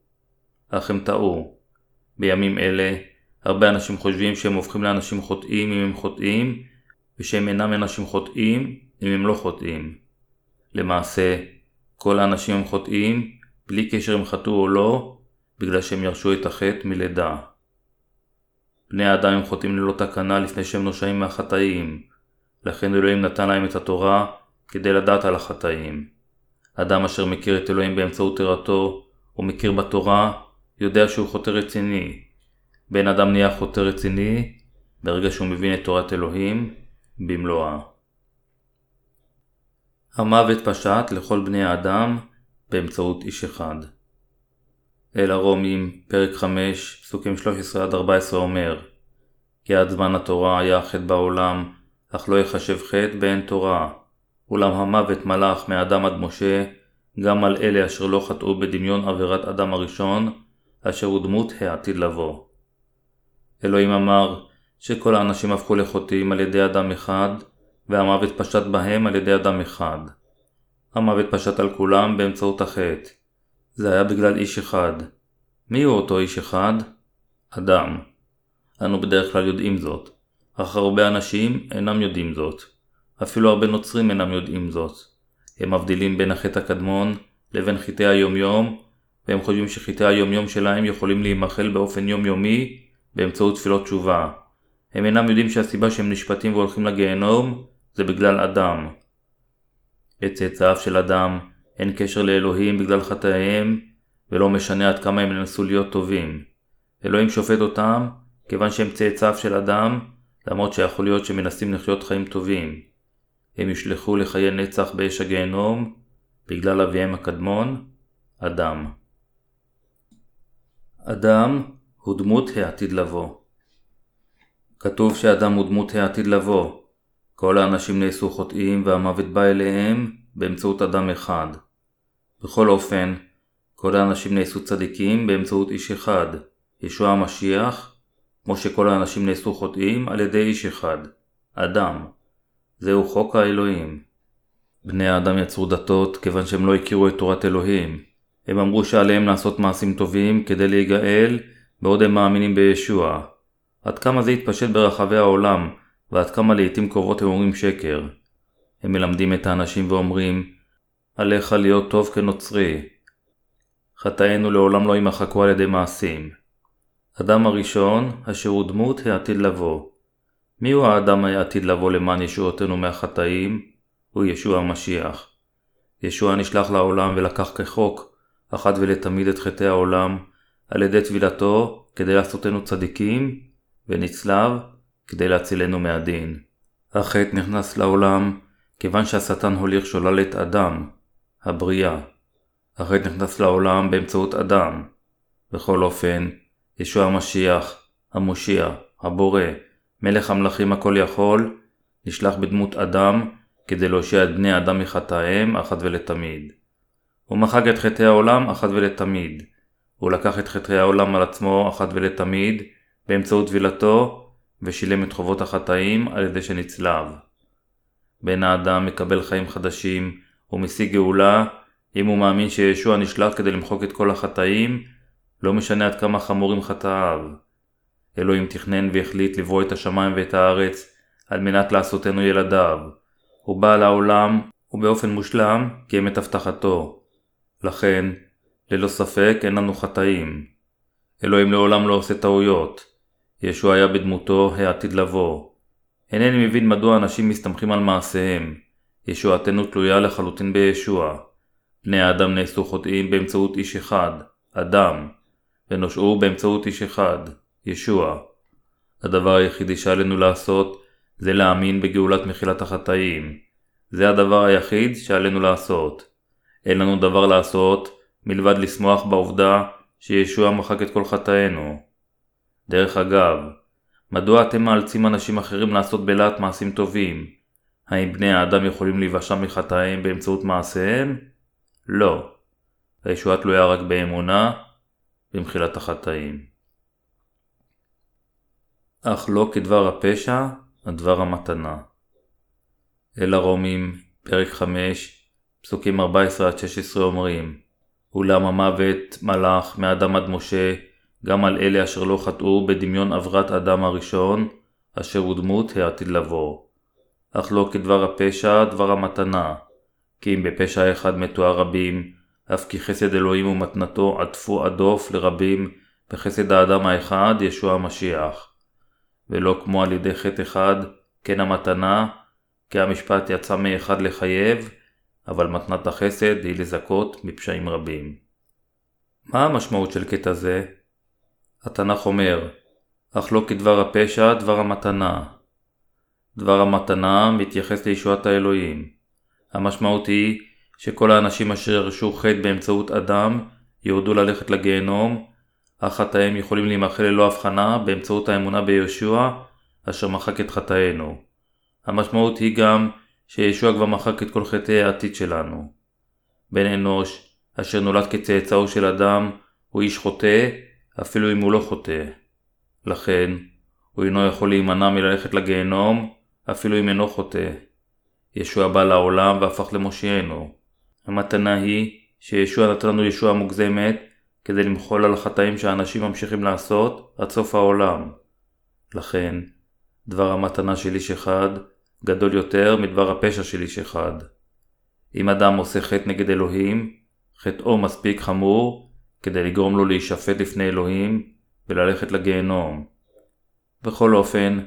אך הם טעו. בימים אלה, הרבה אנשים חושבים שהם הופכים לאנשים חוטאים אם הם חוטאים, ושהם אינם אנשים חוטאים אם הם לא חוטאים. למעשה, כל האנשים הם חוטאים, בלי קשר אם חטאו או לא, בגלל שהם ירשו את החטא מלידה. בני האדם הם חוטאים ללא תקנה לפני שהם נושעים מהחטאים, לכן אלוהים נתן להם את התורה כדי לדעת על החטאים. אדם אשר מכיר את אלוהים באמצעות תורתו, ומכיר בתורה, יודע שהוא חוטא רציני. בן אדם נהיה חוטא רציני ברגע שהוא מבין את תורת אלוהים במלואה. המוות פשט לכל בני האדם באמצעות איש אחד. אל הרומים, פרק 5, פסוקים 13-14 אומר כי עד זמן התורה היה חטא בעולם, אך לא יחשב חטא באין תורה. אולם המוות מלך מאדם עד משה, גם על אלה אשר לא חטאו בדמיון עבירת אדם הראשון, אשר הוא דמות העתיד לבוא. אלוהים אמר שכל האנשים הפכו לחוטאים על ידי אדם אחד, והמוות פשט בהם על ידי אדם אחד. המוות פשט על כולם באמצעות החטא. זה היה בגלל איש אחד. מי הוא אותו איש אחד? אדם. אנו בדרך כלל יודעים זאת, אך הרבה אנשים אינם יודעים זאת. אפילו הרבה נוצרים אינם יודעים זאת. הם מבדילים בין החטא הקדמון לבין חטאי היומיום, והם חושבים שחטאי היומיום שלהם יכולים להימחל באופן יומיומי באמצעות תפילות תשובה. הם אינם יודעים שהסיבה שהם נשפטים והולכים לגיהנום זה בגלל אדם. לצאצאיו של אדם אין קשר לאלוהים בגלל חטאיהם, ולא משנה עד כמה הם ינסו להיות טובים. אלוהים שופט אותם כיוון שהם צאצאיו של אדם, למרות שיכול להיות שהם מנסים לחיות חיים טובים. הם ישלחו לחיי נצח באש הגיהנום בגלל אביהם הקדמון, אדם. אדם הוא דמות העתיד לבוא. כתוב שאדם הוא דמות העתיד לבוא. כל האנשים נעשו חוטאים והמוות בא אליהם באמצעות אדם אחד. בכל אופן, כל האנשים נעשו צדיקים באמצעות איש אחד, ישוע המשיח, כמו שכל האנשים נעשו חוטאים על ידי איש אחד, אדם. זהו חוק האלוהים. בני האדם יצרו דתות כיוון שהם לא הכירו את תורת אלוהים. הם אמרו שעליהם לעשות מעשים טובים כדי להיגאל, בעוד הם מאמינים בישוע. עד כמה זה התפשט ברחבי העולם, ועד כמה לעיתים קרובות הם אומרים שקר. הם מלמדים את האנשים ואומרים, עליך להיות טוב כנוצרי. חטאינו לעולם לא יימחקו על ידי מעשים. אדם הראשון, אשר הוא דמות העתיד לבוא. מי הוא האדם העתיד לבוא למען ישועותינו מהחטאים? הוא ישוע המשיח. ישוע נשלח לעולם ולקח כחוק, אחת ולתמיד את חטאי העולם, על ידי טבילתו כדי לעשותנו צדיקים, ונצלב כדי להצילנו מהדין. החטא נכנס לעולם כיוון שהשטן הוליך שולל את אדם, הבריאה. החטא נכנס לעולם באמצעות אדם. בכל אופן, ישוע המשיח, המושיע, הבורא, מלך המלכים הכל יכול, נשלח בדמות אדם כדי להושיע את בני האדם מחטאיהם אחת ולתמיד. הוא מחק את חטאי העולם אחת ולתמיד. הוא לקח את חטאי העולם על עצמו אחת ולתמיד באמצעות טבילתו ושילם את חובות החטאים על ידי שנצלב. בן האדם מקבל חיים חדשים ומשיג גאולה אם הוא מאמין שישוע נשלח כדי למחוק את כל החטאים, לא משנה עד כמה חמורים חטאיו. אלוהים תכנן והחליט לברוא את השמיים ואת הארץ על מנת לעשותנו ילדיו. הוא בא לעולם ובאופן מושלם קיים את הבטחתו. לכן, ללא ספק אין לנו חטאים. אלוהים לעולם לא עושה טעויות. ישוע היה בדמותו העתיד לבוא. אינני מבין מדוע אנשים מסתמכים על מעשיהם. ישועתנו תלויה לחלוטין בישוע. בני האדם נעשו חוטאים באמצעות איש אחד, אדם, ונושעו באמצעות איש אחד, ישוע. הדבר היחידי שעלינו לעשות זה להאמין בגאולת מחילת החטאים. זה הדבר היחיד שעלינו לעשות. אין לנו דבר לעשות מלבד לשמוח בעובדה שישוע מחק את כל חטאינו. דרך אגב, מדוע אתם מאלצים אנשים אחרים לעשות בלהט מעשים טובים? האם בני האדם יכולים להיוושע מחטאיהם באמצעות מעשיהם? לא. הישועה תלויה רק באמונה במחילת החטאים. אך לא כדבר הפשע, הדבר המתנה. אל הרומים, פרק 5, פסוקים 14-16 אומרים אולם המוות מלך מאדם עד משה, גם על אלה אשר לא חטאו בדמיון עברת אדם הראשון, אשר הוא דמות העתיד לבוא. אך לא כדבר הפשע, דבר המתנה. כי אם בפשע אחד מתו הרבים, אף כי חסד אלוהים ומתנתו עטפו הדוף לרבים בחסד האדם האחד, ישוע המשיח. ולא כמו על ידי חטא אחד, כן המתנה, כי המשפט יצא מאחד לחייב, אבל מתנת החסד היא לזכות מפשעים רבים. מה המשמעות של קטע זה? התנ"ך אומר, אך לא כדבר הפשע, דבר המתנה. דבר המתנה מתייחס לישועת האלוהים. המשמעות היא שכל האנשים אשר ירשו חטא באמצעות אדם יורדו ללכת לגיהנום, אך חטאיהם יכולים להימחל ללא הבחנה באמצעות האמונה ביהושע, אשר מחק את חטאינו. המשמעות היא גם שישוע כבר מחק את כל חטאי העתיד שלנו. בן אנוש, אשר נולד כצאצאו של אדם, הוא איש חוטא, אפילו אם הוא לא חוטא. לכן, הוא אינו יכול להימנע מללכת לגיהנום, אפילו אם אינו חוטא. ישוע בא לעולם והפך למושיענו. המתנה היא שישוע נתן לנו ישוע מוגזמת כדי למחול על החטאים שהאנשים ממשיכים לעשות עד סוף העולם. לכן, דבר המתנה של איש אחד גדול יותר מדבר הפשע של איש אחד. אם אדם עושה חטא נגד אלוהים, חטאו מספיק חמור כדי לגרום לו להישפט לפני אלוהים וללכת לגיהנום. בכל אופן,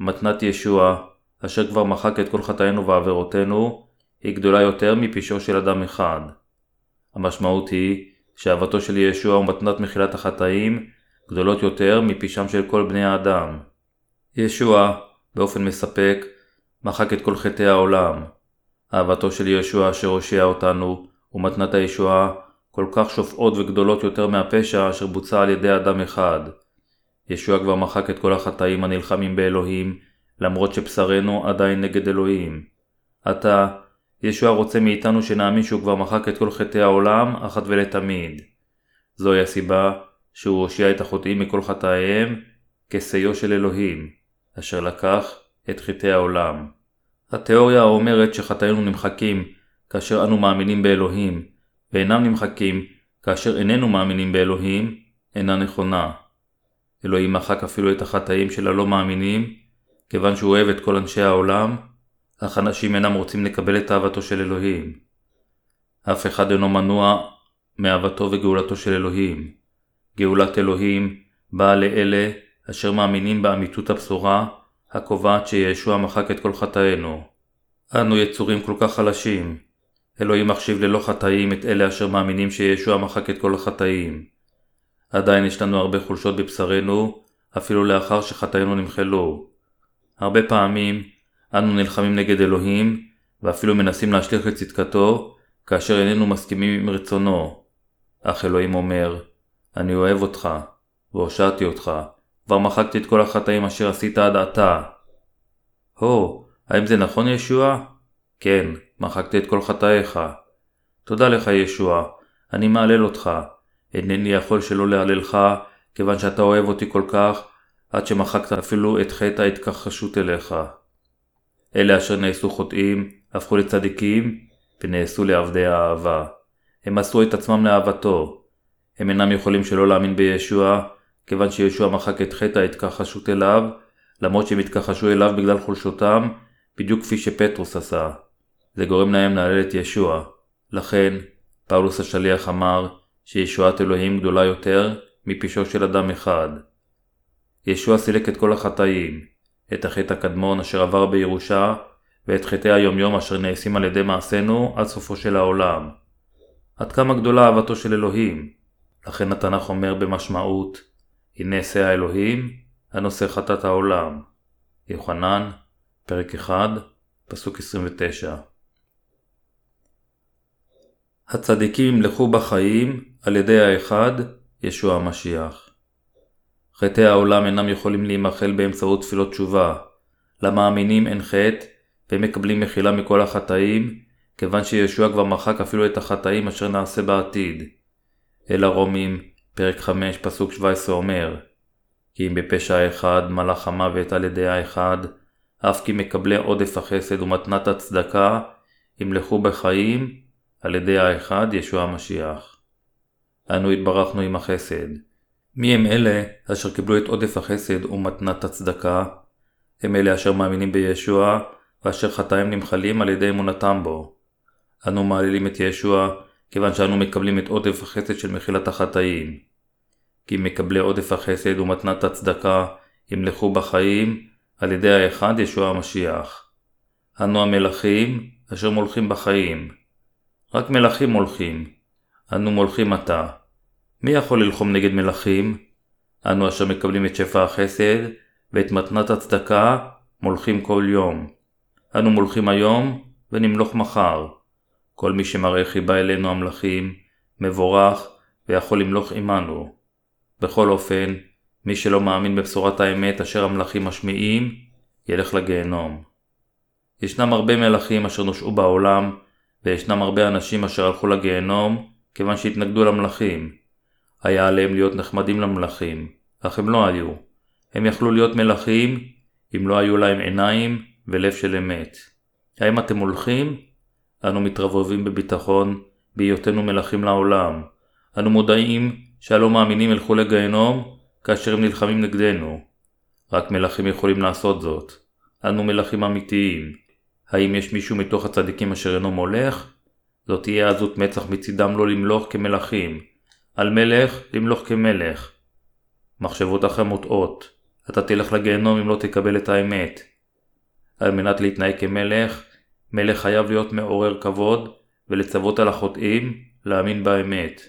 מתנת ישוע, אשר כבר מחק את כל חטאינו ועבירותינו, היא גדולה יותר מפשעו של אדם אחד. המשמעות היא שאהבתו של ישוע ומתנת מחילת החטאים גדולות יותר מפשעם של כל בני האדם. ישוע, באופן מספק, מחק את כל חטאי העולם. אהבתו של ישוע אשר הושיע אותנו, ומתנת הישועה, כל כך שופעות וגדולות יותר מהפשע אשר בוצע על ידי אדם אחד. ישוע כבר מחק את כל החטאים הנלחמים באלוהים, למרות שבשרנו עדיין נגד אלוהים. עתה, ישוע רוצה מאיתנו שנאמין שהוא כבר מחק את כל חטאי העולם, אחת ולתמיד. זוהי הסיבה שהוא הושיע את החוטאים מכל חטאיהם, כשאו של אלוהים, אשר לקח את חטאי העולם. התיאוריה האומרת שחטאינו נמחקים כאשר אנו מאמינים באלוהים, ואינם נמחקים כאשר איננו מאמינים באלוהים, אינה נכונה. אלוהים מחק אפילו את החטאים של הלא מאמינים, כיוון שהוא אוהב את כל אנשי העולם, אך אנשים אינם רוצים לקבל את אהבתו של אלוהים. אף אחד אינו מנוע מאהבתו וגאולתו של אלוהים. גאולת אלוהים באה לאלה אשר מאמינים באמיתות הבשורה הקובעת שישוע מחק את כל חטאינו. אנו יצורים כל כך חלשים. אלוהים מחשיב ללא חטאים את אלה אשר מאמינים שישוע מחק את כל החטאים. עדיין יש לנו הרבה חולשות בבשרנו, אפילו לאחר שחטאינו נמחלו. הרבה פעמים אנו נלחמים נגד אלוהים, ואפילו מנסים להשליך את צדקתו, כאשר איננו מסכימים עם רצונו. אך אלוהים אומר, אני אוהב אותך, והושעתי אותך, כבר מחקתי את כל החטאים אשר עשית עד עתה. הו, האם זה נכון ישוע? כן, מחקתי את כל חטאיך. תודה לך ישוע, אני מהלל אותך. אינני יכול שלא להללך, כיוון שאתה אוהב אותי כל כך, עד שמחקת אפילו את חטא ההתכחשות אליך. אלה אשר נעשו חוטאים, הפכו לצדיקים, ונעשו לעבדי האהבה. הם מסרו את עצמם לאהבתו. הם אינם יכולים שלא להאמין בישוע, כיוון שישוע מחק את חטא ההתכחשות אליו, למרות שהם התכחשו אליו בגלל חולשותם, בדיוק כפי שפטרוס עשה. זה גורם להם להלל את ישוע. לכן, פאולוס השליח אמר שישועת אלוהים גדולה יותר מפשעו של אדם אחד. ישוע סילק את כל החטאים, את החטא הקדמון אשר עבר בירושה, ואת חטאי היומיום אשר נעשים על ידי מעשינו עד סופו של העולם. עד כמה גדולה אהבתו של אלוהים. לכן התנ"ך אומר במשמעות, הנה שא האלוהים, הנושא חטאת העולם. יוחנן, פרק 1, פסוק 29. הצדיקים ימלכו בחיים על ידי האחד, ישוע המשיח. חטאי העולם אינם יכולים להימחל באמצעות תפילות תשובה. למאמינים אין חטא, והם מקבלים מחילה מכל החטאים, כיוון שישוע כבר מחק אפילו את החטאים אשר נעשה בעתיד. אל הרומים, פרק 5, פסוק 17 אומר כי אם בפשע האחד מלאך המוות על ידי האחד, אף כי מקבלי עודף החסד ומתנת הצדקה, ימלכו בחיים על ידי האחד ישוע המשיח. אנו התברכנו עם החסד. מי הם אלה אשר קיבלו את עודף החסד ומתנת הצדקה? הם אלה אשר מאמינים בישוע, ואשר חטאים נמחלים על ידי אמונתם בו. אנו מעלילים את ישוע, כיוון שאנו מקבלים את עודף החסד של מחילת החטאים. כי מקבלי עודף החסד ומתנת הצדקה ימלכו בחיים על ידי האחד ישוע המשיח. אנו המלכים אשר מולכים בחיים. רק מלכים מולכים. אנו מולכים עתה. מי יכול ללחום נגד מלכים? אנו אשר מקבלים את שפע החסד ואת מתנת הצדקה מולכים כל יום. אנו מולכים היום ונמלוך מחר. כל מי שמראה חיבה אלינו המלכים, מבורך ויכול למלוך עמנו. בכל אופן, מי שלא מאמין בבשורת האמת אשר המלכים משמיעים, ילך לגיהנום. ישנם הרבה מלכים אשר נושעו בעולם, וישנם הרבה אנשים אשר הלכו לגיהנום, כיוון שהתנגדו למלכים. היה עליהם להיות נחמדים למלכים, אך הם לא היו. הם יכלו להיות מלכים, אם לא היו להם עיניים ולב של אמת. האם אתם הולכים? אנו מתרבבים בביטחון, בהיותנו מלכים לעולם. אנו מודעים שהלא מאמינים ילכו לגיהנום כאשר הם נלחמים נגדנו. רק מלכים יכולים לעשות זאת. אנו מלכים אמיתיים. האם יש מישהו מתוך הצדיקים אשר אינו מולך? זאת תהיה עזות מצח מצידם לא למלוך כמלכים. על מלך למלוך כמלך. מחשבותיכם מוטעות. אתה תלך לגיהנום אם לא תקבל את האמת. על מנת להתנהג כמלך, מלך חייב להיות מעורר כבוד ולצוות על החוטאים להאמין באמת.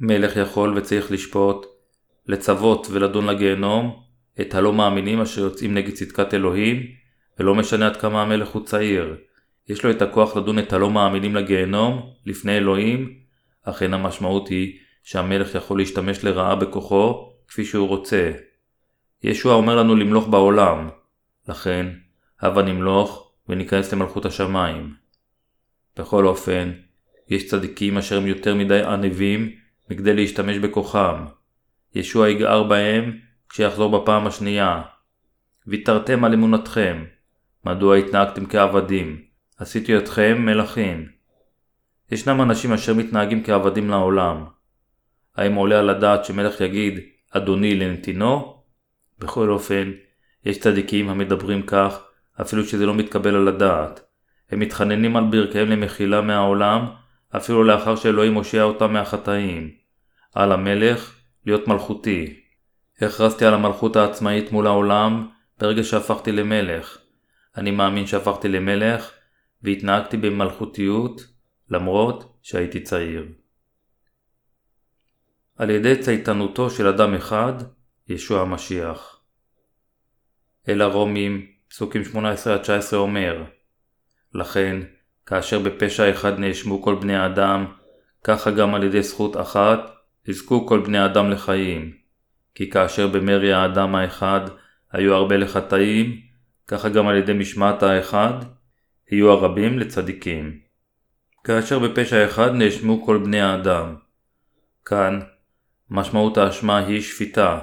מלך יכול וצריך לשפוט, לצוות ולדון לגיהנום את הלא מאמינים אשר יוצאים נגד צדקת אלוהים, ולא משנה עד כמה המלך הוא צעיר. יש לו את הכוח לדון את הלא מאמינים לגיהנום לפני אלוהים, אך אין המשמעות היא שהמלך יכול להשתמש לרעה בכוחו כפי שהוא רוצה. ישוע אומר לנו למלוך בעולם, לכן הבה נמלוך וניכנס למלכות השמיים. בכל אופן, יש צדיקים אשר הם יותר מדי ענבים מכדי להשתמש בכוחם. ישוע יגער בהם כשיחזור בפעם השנייה. ויתרתם על אמונתכם. מדוע התנהגתם כעבדים? עשיתי אתכם מלכים. ישנם אנשים אשר מתנהגים כעבדים לעולם. האם עולה על הדעת שמלך יגיד אדוני לנתינו? בכל אופן, יש צדיקים המדברים כך אפילו שזה לא מתקבל על הדעת. הם מתחננים על ברכיהם למחילה מהעולם אפילו לאחר שאלוהים הושיע אותם מהחטאים. על המלך להיות מלכותי. הכרזתי על המלכות העצמאית מול העולם ברגע שהפכתי למלך. אני מאמין שהפכתי למלך והתנהגתי במלכותיות למרות שהייתי צעיר. על ידי צייתנותו של אדם אחד, ישוע המשיח. אל הרומים, פסוקים 18-19 אומר לכן, כאשר בפשע אחד נאשמו כל בני האדם, ככה גם על ידי זכות אחת יזכו כל בני אדם לחיים. כי כאשר במרי האדם האחד היו הרבה לחטאים, ככה גם על ידי משמעת האחד, יהיו הרבים לצדיקים. כאשר בפשע אחד נאשמו כל בני האדם. כאן, משמעות האשמה היא שפיטה.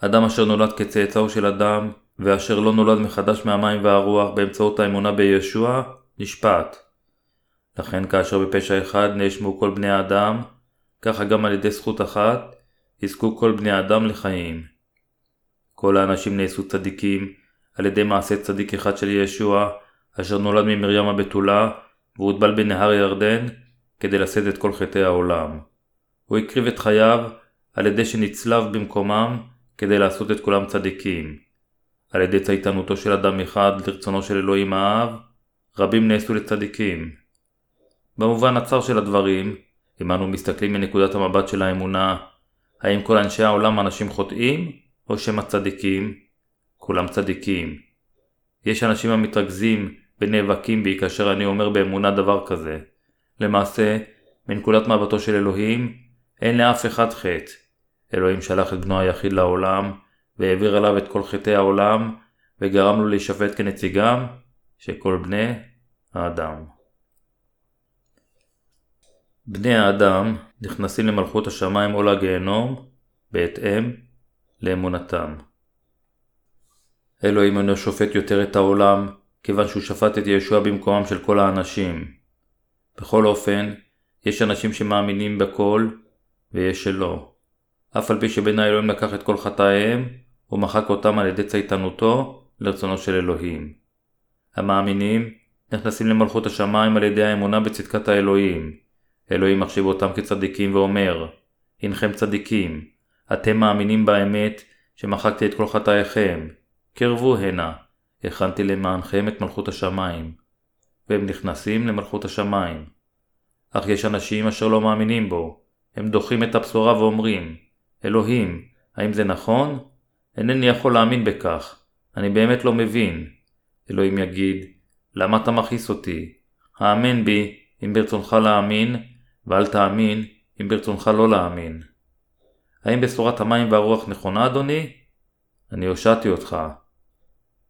אדם אשר נולד כצאצאו של אדם, ואשר לא נולד מחדש מהמים והרוח באמצעות האמונה בישוע, נשפט. לכן כאשר בפשע אחד נאשמו כל בני האדם, ככה גם על ידי זכות אחת, יזכו כל בני האדם לחיים. כל האנשים נעשו צדיקים על ידי מעשה צדיק אחד של ישוע, אשר נולד ממרים הבתולה, והוטבל בנהר ירדן, כדי לשאת את כל חטאי העולם. הוא הקריב את חייו על ידי שנצלב במקומם, כדי לעשות את כולם צדיקים. על ידי צייתנותו של אדם אחד לרצונו של אלוהים האב, רבים נעשו לצדיקים. במובן הצר של הדברים, אם אנו מסתכלים מנקודת המבט של האמונה, האם כל אנשי העולם אנשים חוטאים, או שהם הצדיקים? כולם צדיקים. יש אנשים המתרכזים ונאבקים בי כאשר אני אומר באמונה דבר כזה. למעשה, מנקודת מבטו של אלוהים, אין לאף אחד חטא. אלוהים שלח את בנו היחיד לעולם, והעביר עליו את כל חטאי העולם, וגרם לו להישפט כנציגם של כל בני האדם. בני האדם נכנסים למלכות השמיים או לגיהנום בהתאם לאמונתם. אלוהים אינו שופט יותר את העולם, כיוון שהוא שפט את ישוע במקומם של כל האנשים. בכל אופן, יש אנשים שמאמינים בכל, ויש שלא. אף על פי שבן האלוהים לקח את כל חטאיהם, הוא מחק אותם על ידי צייתנותו לרצונו של אלוהים. המאמינים נכנסים למלכות השמיים על ידי האמונה בצדקת האלוהים. אלוהים מחשיב אותם כצדיקים ואומר, הנכם צדיקים, אתם מאמינים באמת שמחקתי את כל חטאיכם, קרבו הנה, הכנתי למענכם את מלכות השמיים. והם נכנסים למלכות השמיים. אך יש אנשים אשר לא מאמינים בו, הם דוחים את הבשורה ואומרים, אלוהים, האם זה נכון? אינני יכול להאמין בכך, אני באמת לא מבין. אלוהים יגיד, למה אתה מכעיס אותי? האמן בי אם ברצונך להאמין, ואל תאמין אם ברצונך לא להאמין. האם בשורת המים והרוח נכונה, אדוני? אני הושעתי אותך.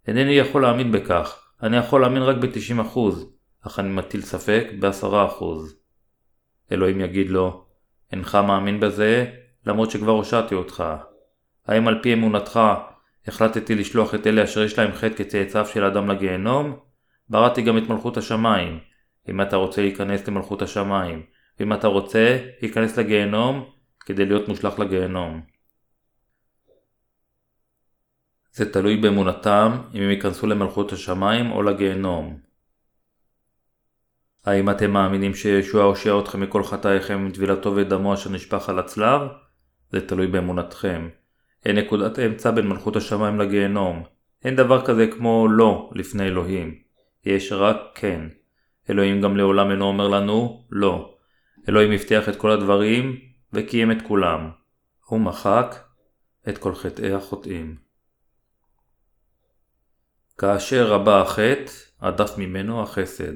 אינני יכול להאמין בכך, אני יכול להאמין רק ב-90%, אך אני מטיל ספק ב-10%. אלוהים יגיד לו, אינך מאמין בזה, למרות שכבר הושעתי אותך. האם על פי אמונתך החלטתי לשלוח את אלה אשר יש להם חטא כצאצאיו של אדם לגיהנום? בראתי גם את מלכות השמיים. אם אתה רוצה להיכנס למלכות השמיים, ואם אתה רוצה, להיכנס לגיהנום כדי להיות מושלך לגיהנום. זה תלוי באמונתם אם הם ייכנסו למלכות השמיים או לגיהנום. האם אתם מאמינים שישוע הושיע אתכם מכל חטאיכם עם טבילתו ודמו אשר נשפך על הצלב? זה תלוי באמונתכם. אין נקודת אמצע בין מלכות השמיים לגיהנום. אין דבר כזה כמו לא לפני אלוהים. יש רק כן. אלוהים גם לעולם אינו אומר לנו לא. אלוהים הבטיח את כל הדברים וקיים את כולם. הוא מחק את כל חטאי החוטאים. כאשר רבה החטא, הדף ממנו החסד.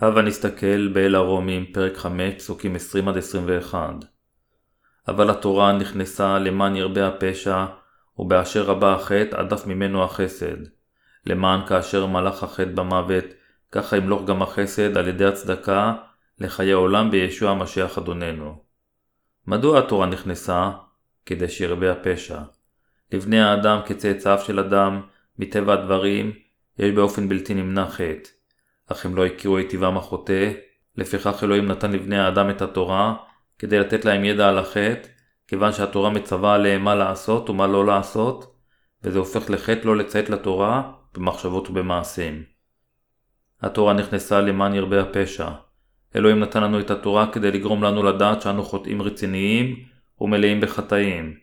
הבה נסתכל באל הרומים, פרק 5, פסוקים 20-21. אבל התורה נכנסה למען ירבה הפשע, ובאשר רבה החטא, הדף ממנו החסד. למען כאשר מלך החטא במוות, ככה ימלוך גם החסד על ידי הצדקה לחיי עולם בישוע המשיח אדוננו. מדוע התורה נכנסה? כדי שירבה הפשע. לבני האדם כצאצאיו של אדם, מטבע הדברים, יש באופן בלתי נמנע חטא. אך הם לא הכירו את טבעם החוטא, לפיכך אלוהים נתן לבני האדם את התורה, כדי לתת להם ידע על החטא, כיוון שהתורה מצווה עליהם מה לעשות ומה לא לעשות, וזה הופך לחטא לא לציית לתורה, במחשבות ובמעשים. התורה נכנסה למען ירבה הפשע. אלוהים נתן לנו את התורה כדי לגרום לנו לדעת שאנו חוטאים רציניים ומלאים בחטאים.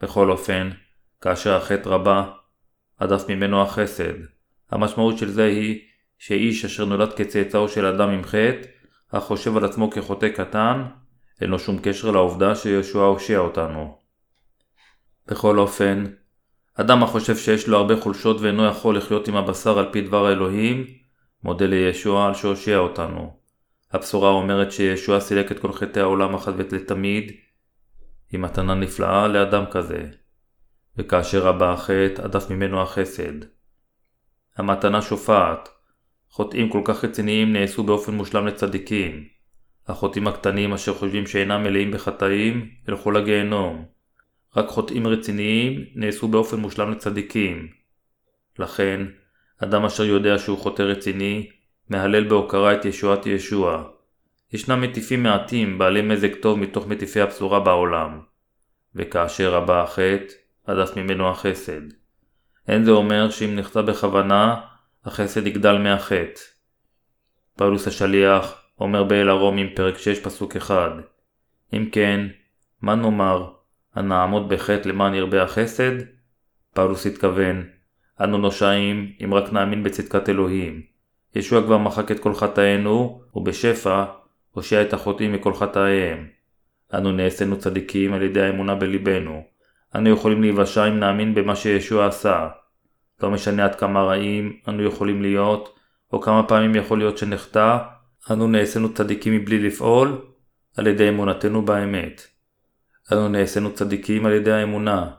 בכל אופן, כאשר החטא רבה, הדף ממנו החסד. המשמעות של זה היא שאיש אשר נולד כצאצאו של אדם עם חטא, אך חושב על עצמו כחוטא קטן, אין לו שום קשר לעובדה שישוע הושיע אותנו. בכל אופן, אדם החושב שיש לו הרבה חולשות ואינו יכול לחיות עם הבשר על פי דבר האלוהים, מודה לישוע על שהושיע אותנו. הבשורה אומרת שישוע סילק את כל חטאי העולם אחת ולתמיד, היא מתנה נפלאה לאדם כזה. וכאשר רבה החטא, הדף ממנו החסד. המתנה שופעת. חוטאים כל כך רציניים נעשו באופן מושלם לצדיקים. החוטאים הקטנים אשר חושבים שאינם מלאים בחטאים, ילכו לגיהנום. רק חוטאים רציניים נעשו באופן מושלם לצדיקים. לכן, אדם אשר יודע שהוא חוטא רציני, מהלל בהוקרה את ישועת ישוע. ישנם מטיפים מעטים בעלי מזג טוב מתוך מטיפי הבשורה בעולם. וכאשר הבא החטא, הדף ממנו החסד. אין זה אומר שאם נחטא בכוונה, החסד יגדל מהחטא. פאולוס השליח אומר באל הרומים פרק 6 פסוק 1 אם כן, מה נאמר, הנעמוד בחטא למען ירבה החסד? פאולוס התכוון, אנו נושעים אם רק נאמין בצדקת אלוהים. ישוע כבר מחק את כל חטאינו, ובשפע הושיע את החוטאים מכל חטאיהם. אנו נעשינו צדיקים על ידי האמונה בליבנו. אנו יכולים להיוושע אם נאמין במה שישוע עשה. לא משנה עד כמה רעים אנו יכולים להיות, או כמה פעמים יכול להיות שנחטא, אנו נעשינו צדיקים מבלי לפעול, על ידי אמונתנו באמת. אנו נעשינו צדיקים על ידי האמונה.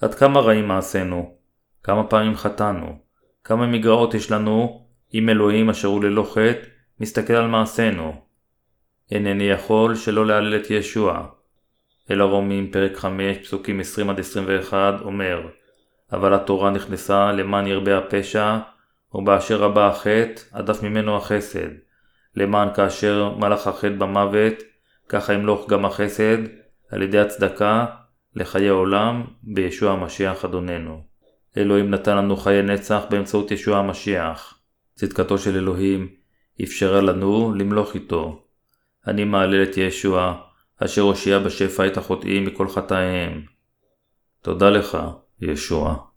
עד כמה רעים מעשינו? כמה פעמים חטאנו? כמה מגרעות יש לנו, אם אלוהים אשר הוא ללא חטא, מסתכל על מעשינו? אינני יכול שלא להלל את ישוע. אל הרומים פרק 5 פסוקים 20-21 אומר אבל התורה נכנסה למען ירבה הפשע ובאשר רבה החטא הדף ממנו החסד למען כאשר מלך החטא במוות ככה ימלוך גם החסד על ידי הצדקה לחיי עולם בישוע המשיח אדוננו. אלוהים נתן לנו חיי נצח באמצעות ישוע המשיח. צדקתו של אלוהים אפשרה לנו למלוך איתו. אני מהלל את ישוע, אשר הושיע בשפע את החוטאים מכל חטאיהם. תודה לך, ישוע.